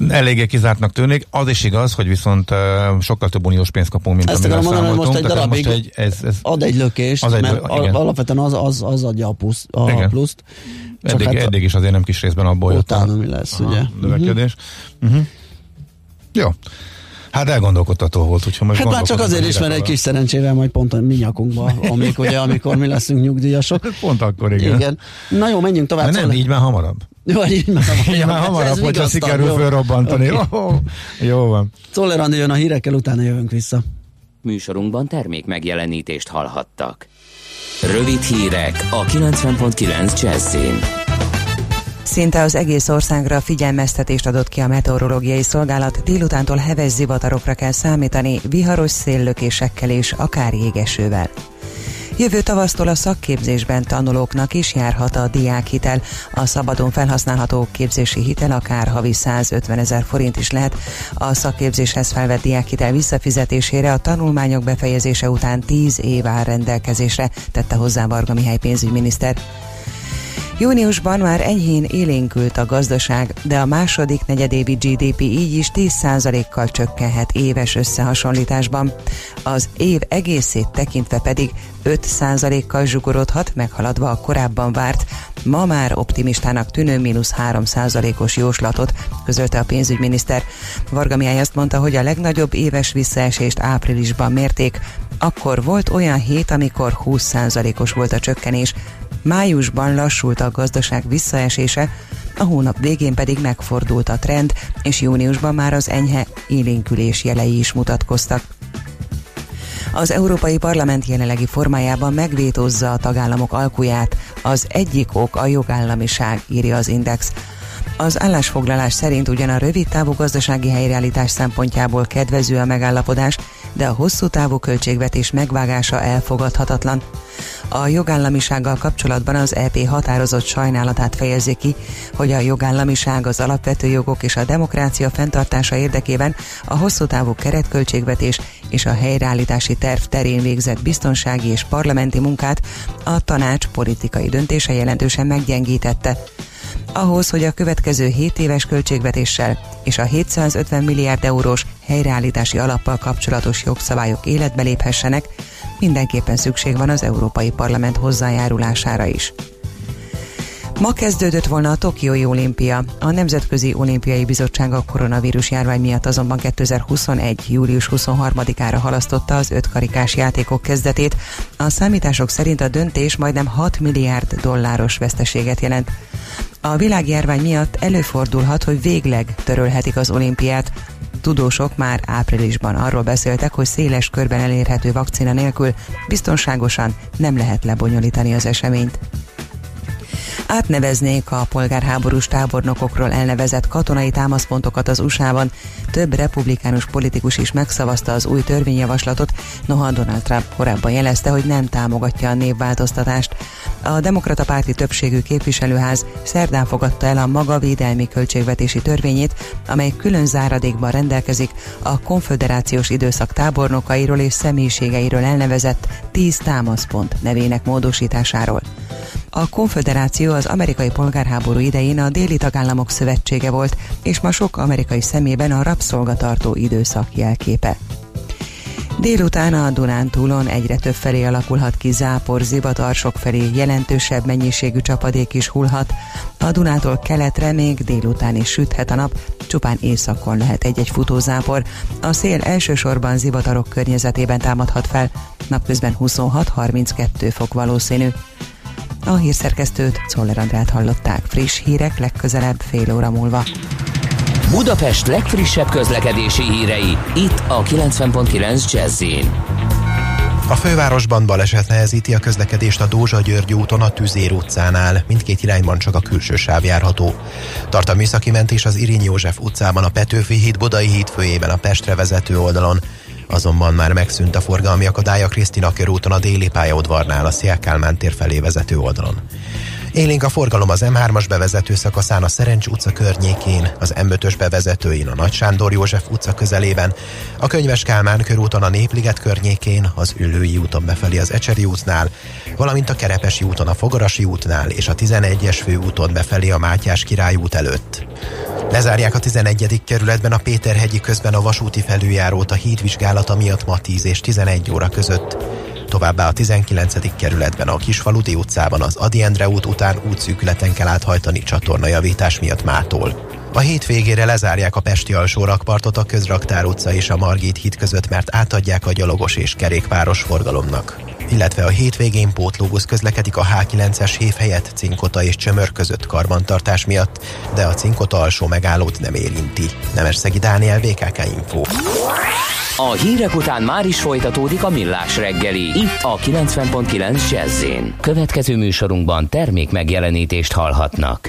eléggé kizártnak tűnik. Az is igaz, hogy viszont uh, sokkal több uniós pénzt kapunk, mint Ezt amivel mondani. Most egy darabig most egy, ez, ez ad egy lökést, az egy, mert igen. alapvetően az, az, az adja a, plusz, a igen. pluszt. Csak eddig, hát eddig is azért nem kis részben abból jött a, mi lesz, ugye? növekedés. Uh-huh. Uh-huh. Jó. Hát elgondolkodtató volt, úgyhogy most Hát már csak azért is, mert egy kis szerencsével majd pont a mi nyakunkba, amik, ugye, amikor mi leszünk nyugdíjasok. [LAUGHS] Pont akkor, igen. igen. Na jó, menjünk tovább. De nem, Szóval- így már hamarabb. Vagy így már [LAUGHS] hamarabb. Így már hamarabb, hogyha sikerül jó. fölrobbantani. Oké. Oh, jó van. Czoller Andi jön a hírekkel, utána jövünk vissza. Műsorunkban termék megjelenítést hallhattak. Rövid hírek a 90.9 Jazzin. Szinte az egész országra figyelmeztetést adott ki a meteorológiai szolgálat, délutántól heves zivatarokra kell számítani, viharos széllökésekkel és akár jégesővel. Jövő tavasztól a szakképzésben tanulóknak is járhat a diákhitel. A szabadon felhasználható képzési hitel akár havi 150 ezer forint is lehet. A szakképzéshez felvett diákhitel visszafizetésére a tanulmányok befejezése után 10 év áll rendelkezésre, tette hozzá Varga Mihály pénzügyminiszter. Júniusban már enyhén élénkült a gazdaság, de a második negyedévi GDP így is 10%-kal csökkenhet éves összehasonlításban. Az év egészét tekintve pedig 5%-kal zsugorodhat, meghaladva a korábban várt, ma már optimistának tűnő mínusz 3%-os jóslatot, közölte a pénzügyminiszter. Varga Mihály azt mondta, hogy a legnagyobb éves visszaesést áprilisban mérték, akkor volt olyan hét, amikor 20%-os volt a csökkenés, Májusban lassult a gazdaság visszaesése, a hónap végén pedig megfordult a trend, és júniusban már az enyhe élénkülés jelei is mutatkoztak. Az Európai Parlament jelenlegi formájában megvétózza a tagállamok alkuját. Az egyik ok a jogállamiság, írja az Index. Az állásfoglalás szerint ugyan a rövid távú gazdasági helyreállítás szempontjából kedvező a megállapodás, de a hosszú távú költségvetés megvágása elfogadhatatlan. A jogállamisággal kapcsolatban az EP határozott sajnálatát fejezi ki, hogy a jogállamiság az alapvető jogok és a demokrácia fenntartása érdekében a hosszú távú keretköltségvetés és a helyreállítási terv terén végzett biztonsági és parlamenti munkát a tanács politikai döntése jelentősen meggyengítette. Ahhoz, hogy a következő 7 éves költségvetéssel és a 750 milliárd eurós helyreállítási alappal kapcsolatos jogszabályok életbe léphessenek, mindenképpen szükség van az Európai Parlament hozzájárulására is. Ma kezdődött volna a Tokiói olimpia. A Nemzetközi Olimpiai Bizottság a koronavírus járvány miatt azonban 2021. július 23-ára halasztotta az ötkarikás játékok kezdetét. A számítások szerint a döntés majdnem 6 milliárd dolláros veszteséget jelent. A világjárvány miatt előfordulhat, hogy végleg törölhetik az olimpiát. Tudósok már áprilisban arról beszéltek, hogy széles körben elérhető vakcina nélkül biztonságosan nem lehet lebonyolítani az eseményt átneveznék a polgárháborús tábornokokról elnevezett katonai támaszpontokat az USA-ban. Több republikánus politikus is megszavazta az új törvényjavaslatot, noha Donald Trump korábban jelezte, hogy nem támogatja a névváltoztatást. A demokrata párti többségű képviselőház szerdán fogadta el a maga védelmi költségvetési törvényét, amely külön záradékban rendelkezik a konföderációs időszak tábornokairól és személyiségeiről elnevezett 10 támaszpont nevének módosításáról. A konföderáció az amerikai polgárháború idején a déli tagállamok szövetsége volt, és ma sok amerikai szemében a rabszolgatartó időszak jelképe. Délután a Dunántúlon egyre több felé alakulhat ki zápor, zivatar, sok felé jelentősebb mennyiségű csapadék is hullhat. A Dunától keletre még délután is süthet a nap, csupán északon lehet egy-egy futózápor. A szél elsősorban zivatarok környezetében támadhat fel, napközben 26-32 fok valószínű. A hírszerkesztőt Czoller Andrát hallották. Friss hírek legközelebb fél óra múlva. Budapest legfrissebb közlekedési hírei, itt a 90.9 jazz A fővárosban baleset nehezíti a közlekedést a Dózsa-György úton a Tüzér utcánál. Mindkét irányban csak a külső sáv járható. Tart a műszaki mentés az Irinyi József utcában, a Petőfi híd, Budai híd főjében a Pestre vezető oldalon. Azonban már megszűnt a forgalmi akadály a Krisztina körúton a déli pályaudvarnál a Szél Kálmán tér felé vezető oldalon. Élénk a forgalom az M3-as bevezető szakaszán a Szerencs utca környékén, az M5-ös bevezetőin a Nagy Sándor József utca közelében, a Könyves Kálmán körúton a Népliget környékén, az Üllői úton befelé az Ecseri útnál, valamint a Kerepesi úton a Fogarasi útnál és a 11-es főúton befelé a Mátyás király út előtt. Lezárják a 11. kerületben a Péterhegyi közben a vasúti felüljárót a hídvizsgálata miatt ma 10 és 11 óra között. Továbbá a 19. kerületben a Kisfaludi utcában az Adi Endre út után útszűkületen kell áthajtani csatornajavítás miatt mától. A hét végére lezárják a Pesti alsó rakpartot a Közraktár utca és a Margit híd között, mert átadják a gyalogos és kerékpáros forgalomnak. Illetve a hétvégén pótlóbusz közlekedik a H9-es hév helyett Cinkota és Csömör között karbantartás miatt, de a Cinkota alsó megállót nem érinti. Nemesszegi Dániel, BKK Info. A hírek után már is folytatódik a millás reggeli. Itt a 90.9 jazz Következő műsorunkban termék megjelenítést hallhatnak.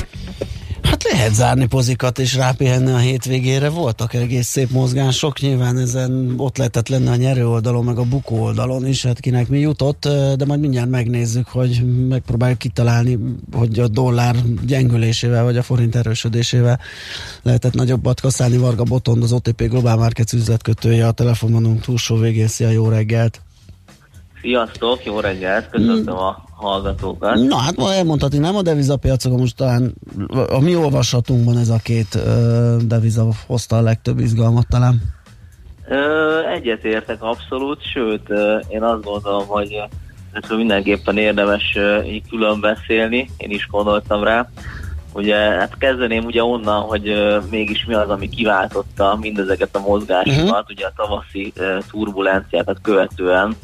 Lehet zárni pozikat és rápihenni a hétvégére, voltak egész szép mozgások, nyilván ezen ott lehetett lenni a nyerő oldalon, meg a bukó oldalon is, hát kinek mi jutott, de majd mindjárt megnézzük, hogy megpróbáljuk kitalálni, hogy a dollár gyengülésével, vagy a forint erősödésével lehetett nagyobbat kaszálni. Varga Botond, az OTP Global Markets üzletkötője, a telefononunk túlsó végén, szia, jó reggelt! Sziasztok, jó reggelt, köszöntöm a hallgatókat. Na hát ma elmondhatni, nem a devizapiacokon, most talán a mi olvasatunkban ez a két ö, deviza hozta a legtöbb izgalmat talán. Egyetértek abszolút, sőt, én azt gondolom, hogy ö, erről mindenképpen érdemes így külön beszélni, én is gondoltam rá. Ugye, hát kezdeném ugye onnan, hogy ö, mégis mi az, ami kiváltotta mindezeket a mozgásokat, uh-huh. ugye a tavaszi ö, turbulenciákat követően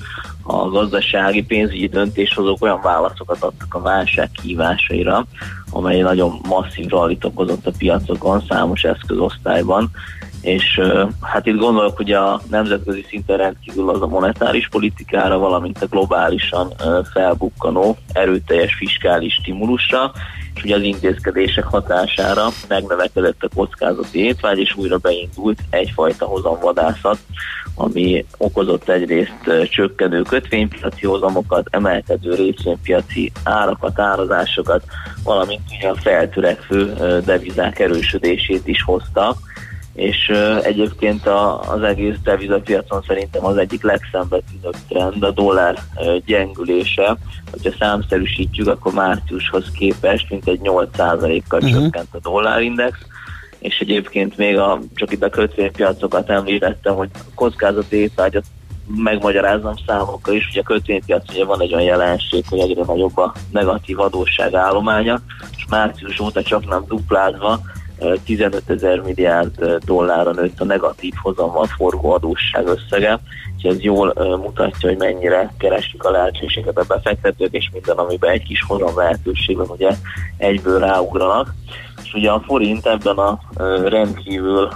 a gazdasági pénzügyi döntéshozók olyan válaszokat adtak a válság kihívásaira, amely nagyon masszív rallit okozott a piacokon, számos eszközosztályban, és ö, hát itt gondolok ugye a nemzetközi szinten rendkívül az a monetáris politikára, valamint a globálisan ö, felbukkanó erőteljes fiskális stimulusra, és ugye az intézkedések hatására megnövekedett a kockázati étvágy, és újra beindult egyfajta hozamvadászat, ami okozott egyrészt csökkenő kötvénypiaci hozamokat, emelkedő részvénypiaci árakat, árazásokat, valamint ugye a feltörekvő devizák erősödését is hozta és egyébként a, az egész devizapiacon szerintem az egyik legszembetűnőbb trend a dollár gyengülése. Hogyha számszerűsítjük, akkor márciushoz képest mintegy 8%-kal uh-huh. csökkent a dollárindex, és egyébként még a, csak itt a kötvénypiacokat említettem, hogy kockázati étvágyat megmagyarázom számokkal is, ugye a kötvénypiac ugye van egy olyan jelenség, hogy egyre nagyobb a negatív adósság állománya, és március óta csak nem duplázva 15 ezer milliárd dollárra nőtt a negatív hozammal forgó adósság összege, és ez jól mutatja, hogy mennyire keresik a lehetőséget a befektetők, és minden, amiben egy kis hozam lehetőség van, ugye egyből ráugranak. És ugye a forint ebben a rendkívül,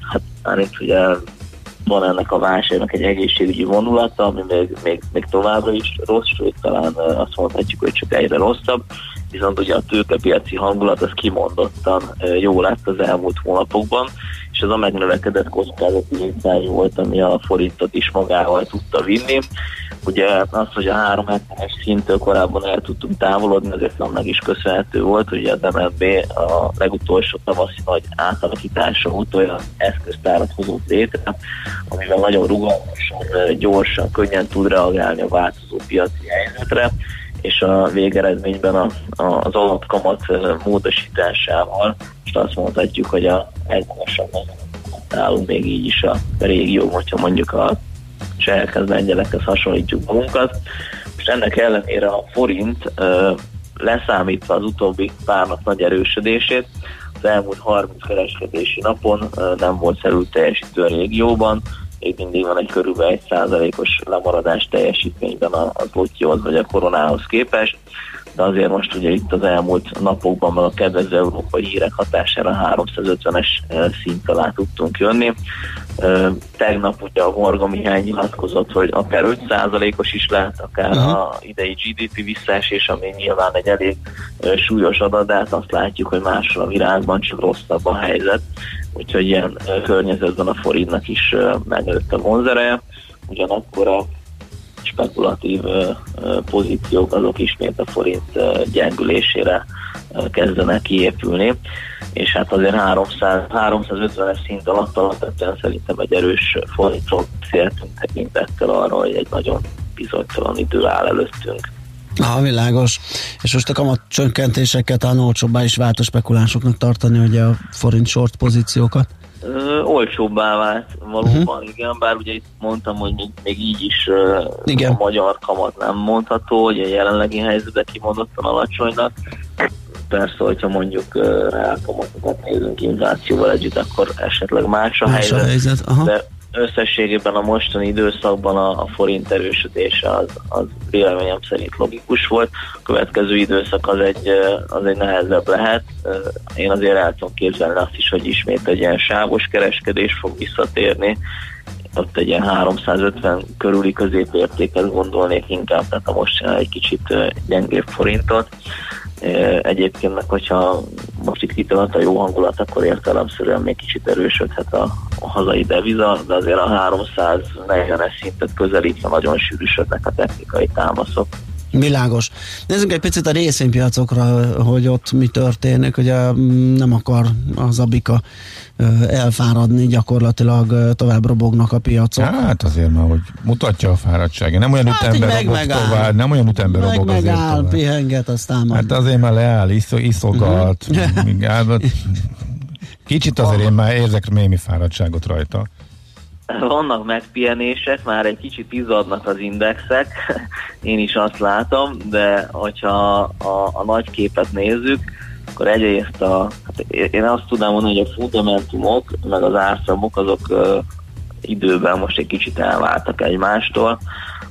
hát már itt ugye van ennek a válságnak egy egészségügyi vonulata, ami még, még, még továbbra is rossz, sőt talán azt mondhatjuk, hogy csak egyre rosszabb, viszont ugye a tőkepiaci hangulat az kimondottan jó lett az elmúlt hónapokban, és ez a megnövekedett kockázati létszány volt, ami a forintot is magával tudta vinni. Ugye az, hogy a 3 es szinttől korábban el tudtunk távolodni, azért annak is köszönhető volt, hogy az MNB a legutolsó tavaszi nagy átalakítása óta olyan eszköztárat hozott létre, amivel nagyon rugalmasan, gyorsan, könnyen tud reagálni a változó piaci helyzetre, és a végeredményben a, a, az alapkamat módosításával most azt mondhatjuk, hogy a legmagasabb állunk még így is a régió, hogyha mondjuk a csehekhez, lengyelekhez hasonlítjuk magunkat. Most ennek ellenére a forint leszámítva az utóbbi pár nap nagy erősödését, az elmúlt 30 kereskedési napon nem volt szerült teljesítő a régióban, még mindig van egy körülbelül egy százalékos lemaradás teljesítményben az Lotyihoz vagy a koronához képest, de azért most ugye itt az elmúlt napokban a kedvező európai hírek hatására 350-es szint alá tudtunk jönni. Tegnap ugye a Varga Mihály nyilatkozott, hogy akár 5%-os is lehet, akár uh-huh. a idei GDP visszaesés, ami nyilván egy elég súlyos adat, de hát azt látjuk, hogy máshol a világban csak rosszabb a helyzet, úgyhogy ilyen környezetben a forintnak is megnőtt a vonzereje. Ugyanakkor a spekulatív pozíciók azok ismét a forint gyengülésére kezdenek kiépülni, és hát azért 300, 350-es szint alatt alapvetően szerintem egy erős forintról beszéltünk tekintettel arra, hogy egy nagyon bizonytalan idő áll előttünk. Ah, világos. És most a kamat csökkentéseket talán olcsóbbá is vált a spekulánsoknak tartani ugye a forint short pozíciókat? Ö, olcsóbbá vált valóban, uh-huh. igen, bár ugye itt mondtam, hogy még, még így is uh, igen. a magyar kamat nem mondható, hogy a jelenlegi helyzetben kimondottan alacsonynak. Persze, hogyha mondjuk reálkamatokat nézünk inflációval együtt, akkor esetleg más a más helyzet, a helyzet aha. de összességében a mostani időszakban a, a forint erősödése az, az véleményem szerint logikus volt. A következő időszak az egy, az egy nehezebb lehet. Én azért el tudom képzelni azt is, hogy ismét egy ilyen sávos kereskedés fog visszatérni. Ott egy ilyen 350 körüli középértéket gondolnék inkább, tehát a most egy kicsit gyengébb forintot. Egyébként meg, hogyha most itt kitölött a jó hangulat, akkor értelemszerűen még kicsit erősödhet a, a hazai deviza, de azért a 340-es szintet közelítve nagyon sűrűsödnek a technikai támaszok. Világos. Nézzünk egy picit a részvénypiacokra, hogy ott mi történik. Ugye mm, nem akar az Abika elfáradni, gyakorlatilag tovább robognak a piacok. Hát azért már, hogy mutatja a fáradtsága. Nem olyan Hát így ütembe meg robog megáll. tovább, nem olyan ütembe meg robog azért megáll, tovább. pihenget, aztán majd. Hát azért már leáll, isz, még állat. [LAUGHS] Kicsit azért én már érzek némi fáradtságot rajta. Vannak megpihenések, már egy kicsit izzadnak az indexek, [LAUGHS] én is azt látom, de hogyha a, a nagy képet nézzük, akkor egyrészt a, hát én azt tudnám mondani, hogy a fundamentumok, meg az árfolyamok azok ö, időben most egy kicsit elváltak egymástól.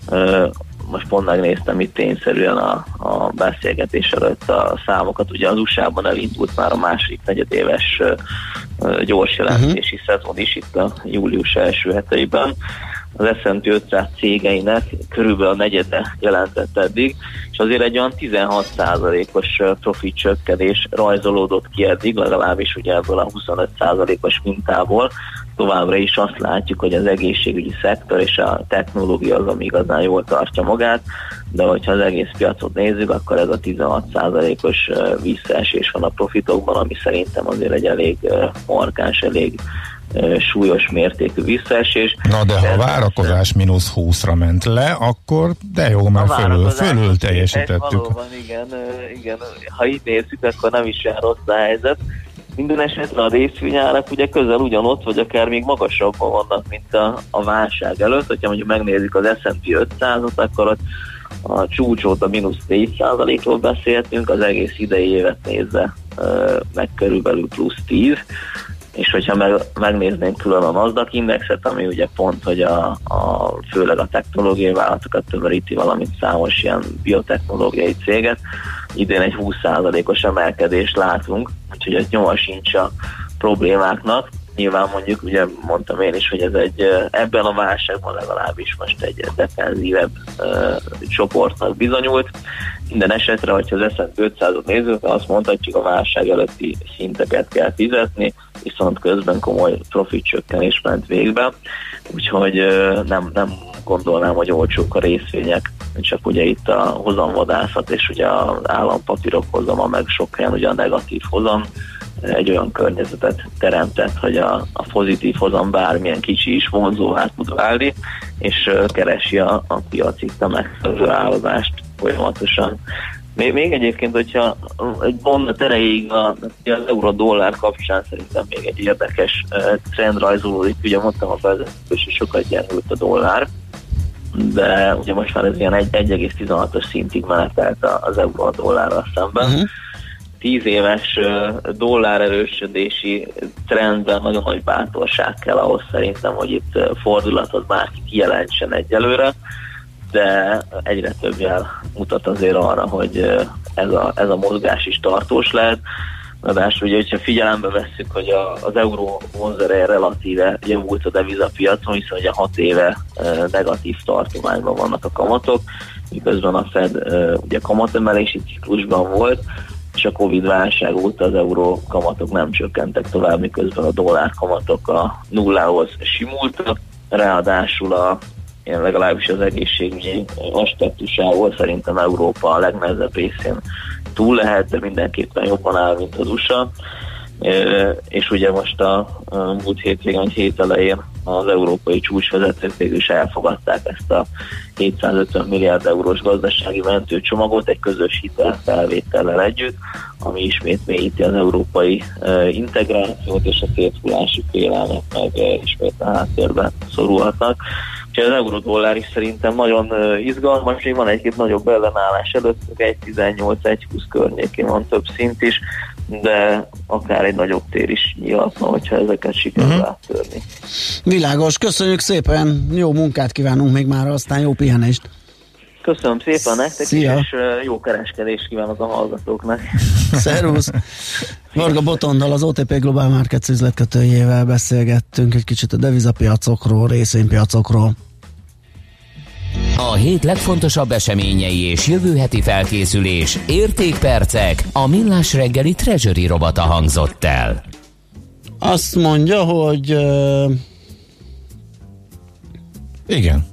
Ö, most pont megnéztem itt tényszerűen a, a beszélgetés előtt a számokat. Ugye az USA-ban elindult már a második negyedéves gyors jelentési uh-huh. szezon is itt a július első heteiben. Az S&P 500 cégeinek körülbelül a negyede jelentett eddig, és azért egy olyan 16%-os ö, profit csökkenés rajzolódott ki eddig, legalábbis ugye ebből a 25%-os mintából. Továbbra is azt látjuk, hogy az egészségügyi szektor és a technológia az, ami igazán jól tartja magát, de hogyha az egész piacot nézzük, akkor ez a 16%-os ö, visszaesés van a profitokban, ami szerintem azért egy elég markáns, elég súlyos mértékű visszaesés. Na de ha a várakozás mínusz 20-ra ment le, akkor de jó, A fölül, fölül teljesítettük. Valóban, igen, igen. Ha így nézzük, akkor nem is olyan rossz a helyzet. Minden esetre a részvényárak ugye közel ugyanott, vagy akár még magasabban vannak, mint a, a válság előtt. Hogyha mondjuk megnézzük az S&P 500-ot, akkor ott a csúcs óta mínusz 4%-ról beszéltünk, az egész idei évet nézve meg körülbelül plusz 10 és hogyha meg, megnéznénk külön a Nasdaq indexet, ami ugye pont, hogy a, a főleg a technológiai vállalatokat tömöríti, valamint számos ilyen biotechnológiai céget, idén egy 20%-os emelkedést látunk, úgyhogy ez nyoma sincs a problémáknak. Nyilván mondjuk, ugye mondtam én is, hogy ez egy ebben a válságban legalábbis most egy defenzívebb uh, csoportnak bizonyult. Minden esetre, hogyha az S&P 500-ot nézzük, azt mondhatjuk, a válság előtti szinteket kell fizetni, viszont közben komoly profit csökkenés ment végbe, úgyhogy ö, nem, nem gondolnám, hogy olcsók a részvények, csak ugye itt a hozamvadászat és ugye az állampapírok hozama, meg sok helyen ugye a negatív hozam, egy olyan környezetet teremtett, hogy a, a pozitív hozam bármilyen kicsi is vonzóvá tud válni, és keresi a, a piac itt a megfelelő állazást folyamatosan. Még, még egyébként, hogyha egy mondat erejéig a, az euró-dollár kapcsán szerintem még egy érdekes trend rajzolódik. Ugye mondtam a vezető, hogy sokat gyengült a dollár, de ugye most már ez ilyen egy- 1,16-os szintig menetelt az euró-dollárral szemben. Uh-huh. 10 éves dollár erősödési trendben nagyon nagy bátorság kell ahhoz szerintem, hogy itt fordulatot bárki kijelentsen egyelőre, de egyre több jel mutat azért arra, hogy ez a, ez a mozgás is tartós lehet. Ráadásul ugye, hogyha figyelembe vesszük, hogy a, az euró vonzereje relatíve javult a devizapiacon, hiszen ugye 6 éve negatív tartományban vannak a kamatok, miközben a Fed ö, ugye kamatemelési ciklusban volt, és a Covid válság óta az euró kamatok nem csökkentek tovább, miközben a dollár kamatok a nullához simultak, ráadásul a én legalábbis az egészségügyi aspektusából szerintem Európa a legnehezebb részén túl lehet, de mindenképpen jobban áll, mint az USA. És ugye most a, a múlt hétvégén, hét elején az európai csúcsvezetők végül is elfogadták ezt a 750 milliárd eurós gazdasági mentőcsomagot egy közös hitelfelvétellel együtt, ami ismét mélyíti az európai integrációt, és a széthulási félelmek meg ismét a háttérbe szorulhatnak. Úgyhogy az euró-dollár is szerintem nagyon izgalmas, még van egy-két nagyobb ellenállás előtt, 1.18-1.20 környékén van több szint is, de akár egy nagyobb tér is nyílhatna, hogyha ezeket sikerül uh-huh. áttörni. Világos, köszönjük szépen, jó munkát kívánunk még már, aztán jó pihenést. Köszönöm szépen nektek, Szia. és jó kereskedést kívánok a hallgatóknak. [LAUGHS] Szervusz! Varga Botondal, az OTP Global Markets üzletkötőjével beszélgettünk egy kicsit a devizapiacokról, részvénypiacokról. A hét legfontosabb eseményei és jövő heti felkészülés, értékpercek, a millás reggeli treasury robata hangzott el. Azt mondja, hogy uh, Igen.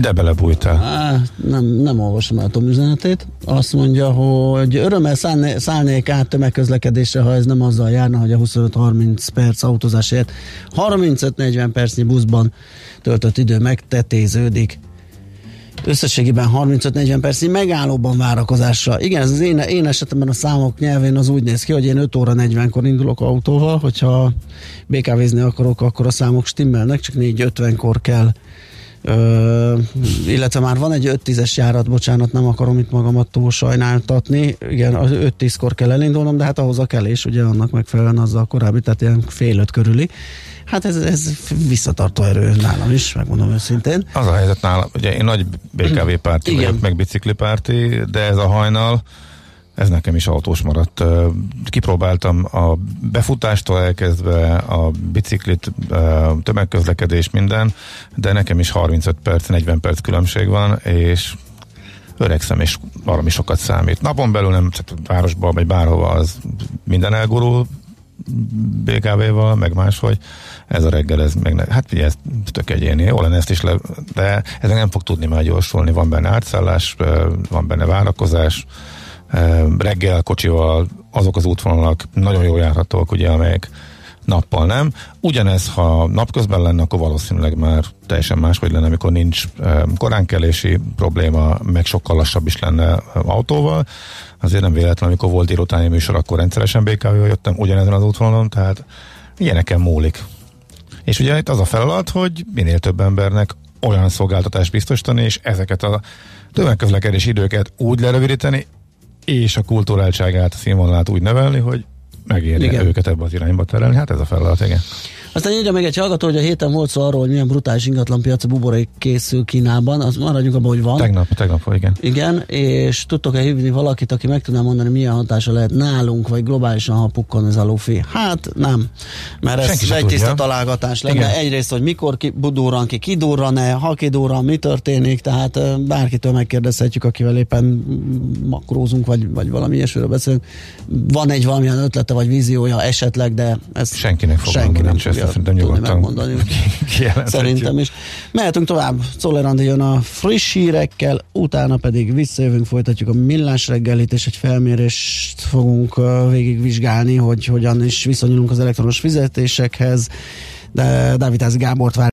De belebújtál. Á, nem, nem olvasom el Tom üzenetét. Azt mondja, hogy örömmel szállné, szállnék át tömegközlekedésre, ha ez nem azzal járna, hogy a 25-30 perc autózásért 35-40 percnyi buszban töltött idő megtetéződik. Összességében 35-40 percnyi megállóban várakozásra. Igen, ez az én, én esetemben a számok nyelvén az úgy néz ki, hogy én 5 óra 40-kor indulok autóval, hogyha BKV-zni akarok, akkor a számok stimmelnek, csak 4-50-kor kell Ö, illetve már van egy 5-10-es járat, bocsánat, nem akarom itt magamat túl sajnáltatni. Igen, az 5-10-kor kell elindulnom, de hát ahhoz a kelés, ugye annak megfelelően az a korábbi, tehát ilyen fél öt körüli. Hát ez, ez visszatartó erő nálam is, megmondom őszintén. Az a helyzet nálam, ugye én nagy BKV párti Igen. vagyok, meg biciklipárti, de ez a hajnal, ez nekem is autós maradt. Kipróbáltam a befutástól elkezdve a biciklit, tömegközlekedés, minden, de nekem is 35 perc, 40 perc különbség van, és öregszem, és is sokat számít. Napon belül nem, tehát városban, vagy bárhova az minden elgurul, BKV-val, meg máshogy. Ez a reggel, ez meg ne, hát ugye ez tök egyéni, jó lenne ezt is le, de ez nem fog tudni már gyorsulni, van benne átszállás, van benne várakozás, reggel kocsival azok az útvonalak nagyon jól járhatóak, ugye, amelyek nappal nem. Ugyanez, ha napközben lenne, akkor valószínűleg már teljesen máshogy lenne, amikor nincs koránkelési probléma, meg sokkal lassabb is lenne autóval. Azért nem véletlen, amikor volt délutáni műsor, akkor rendszeresen BKV-val jöttem ugyanezen az útvonalon, tehát ilyeneken múlik. És ugye itt az a feladat, hogy minél több embernek olyan szolgáltatást biztosítani, és ezeket a tömegközlekedési időket úgy lerövidíteni, és a kulturáltságát, a színvonalát úgy nevelni, hogy megérje Igen. őket ebbe az irányba terelni. Hát ez a feladat, igen. Aztán írja meg egy hallgató, hogy a héten volt szó arról, hogy milyen brutális ingatlanpiaci buborék készül Kínában, az maradjunk abban, hogy van. Tegnap, tegnap, igen. Igen, és tudtok-e hívni valakit, aki meg tudná mondani, milyen hatása lehet nálunk, vagy globálisan, ha pukkan ez a lufi? Hát nem, mert Senki ez egy tiszta találgatás lenne. Igen. Egyrészt, hogy mikor ki, budurran ki, kidurran-e, ha kidurran, mi történik, tehát bárkitől megkérdezhetjük, akivel éppen makrózunk, vagy, vagy valami ilyesmiről beszélünk. Van egy valamilyen ötlete, vagy víziója esetleg, de ez Senkinek fogalma senki nem nincs, ezt fogja szerintem tudni megmondani. [LAUGHS] Szerintem is. Mehetünk tovább. Czoller Andi jön a friss hírekkel, utána pedig visszajövünk, folytatjuk a millás reggelit, és egy felmérést fogunk végigvizsgálni, hogy hogyan is viszonyulunk az elektronos fizetésekhez. De Dávid Gábort vár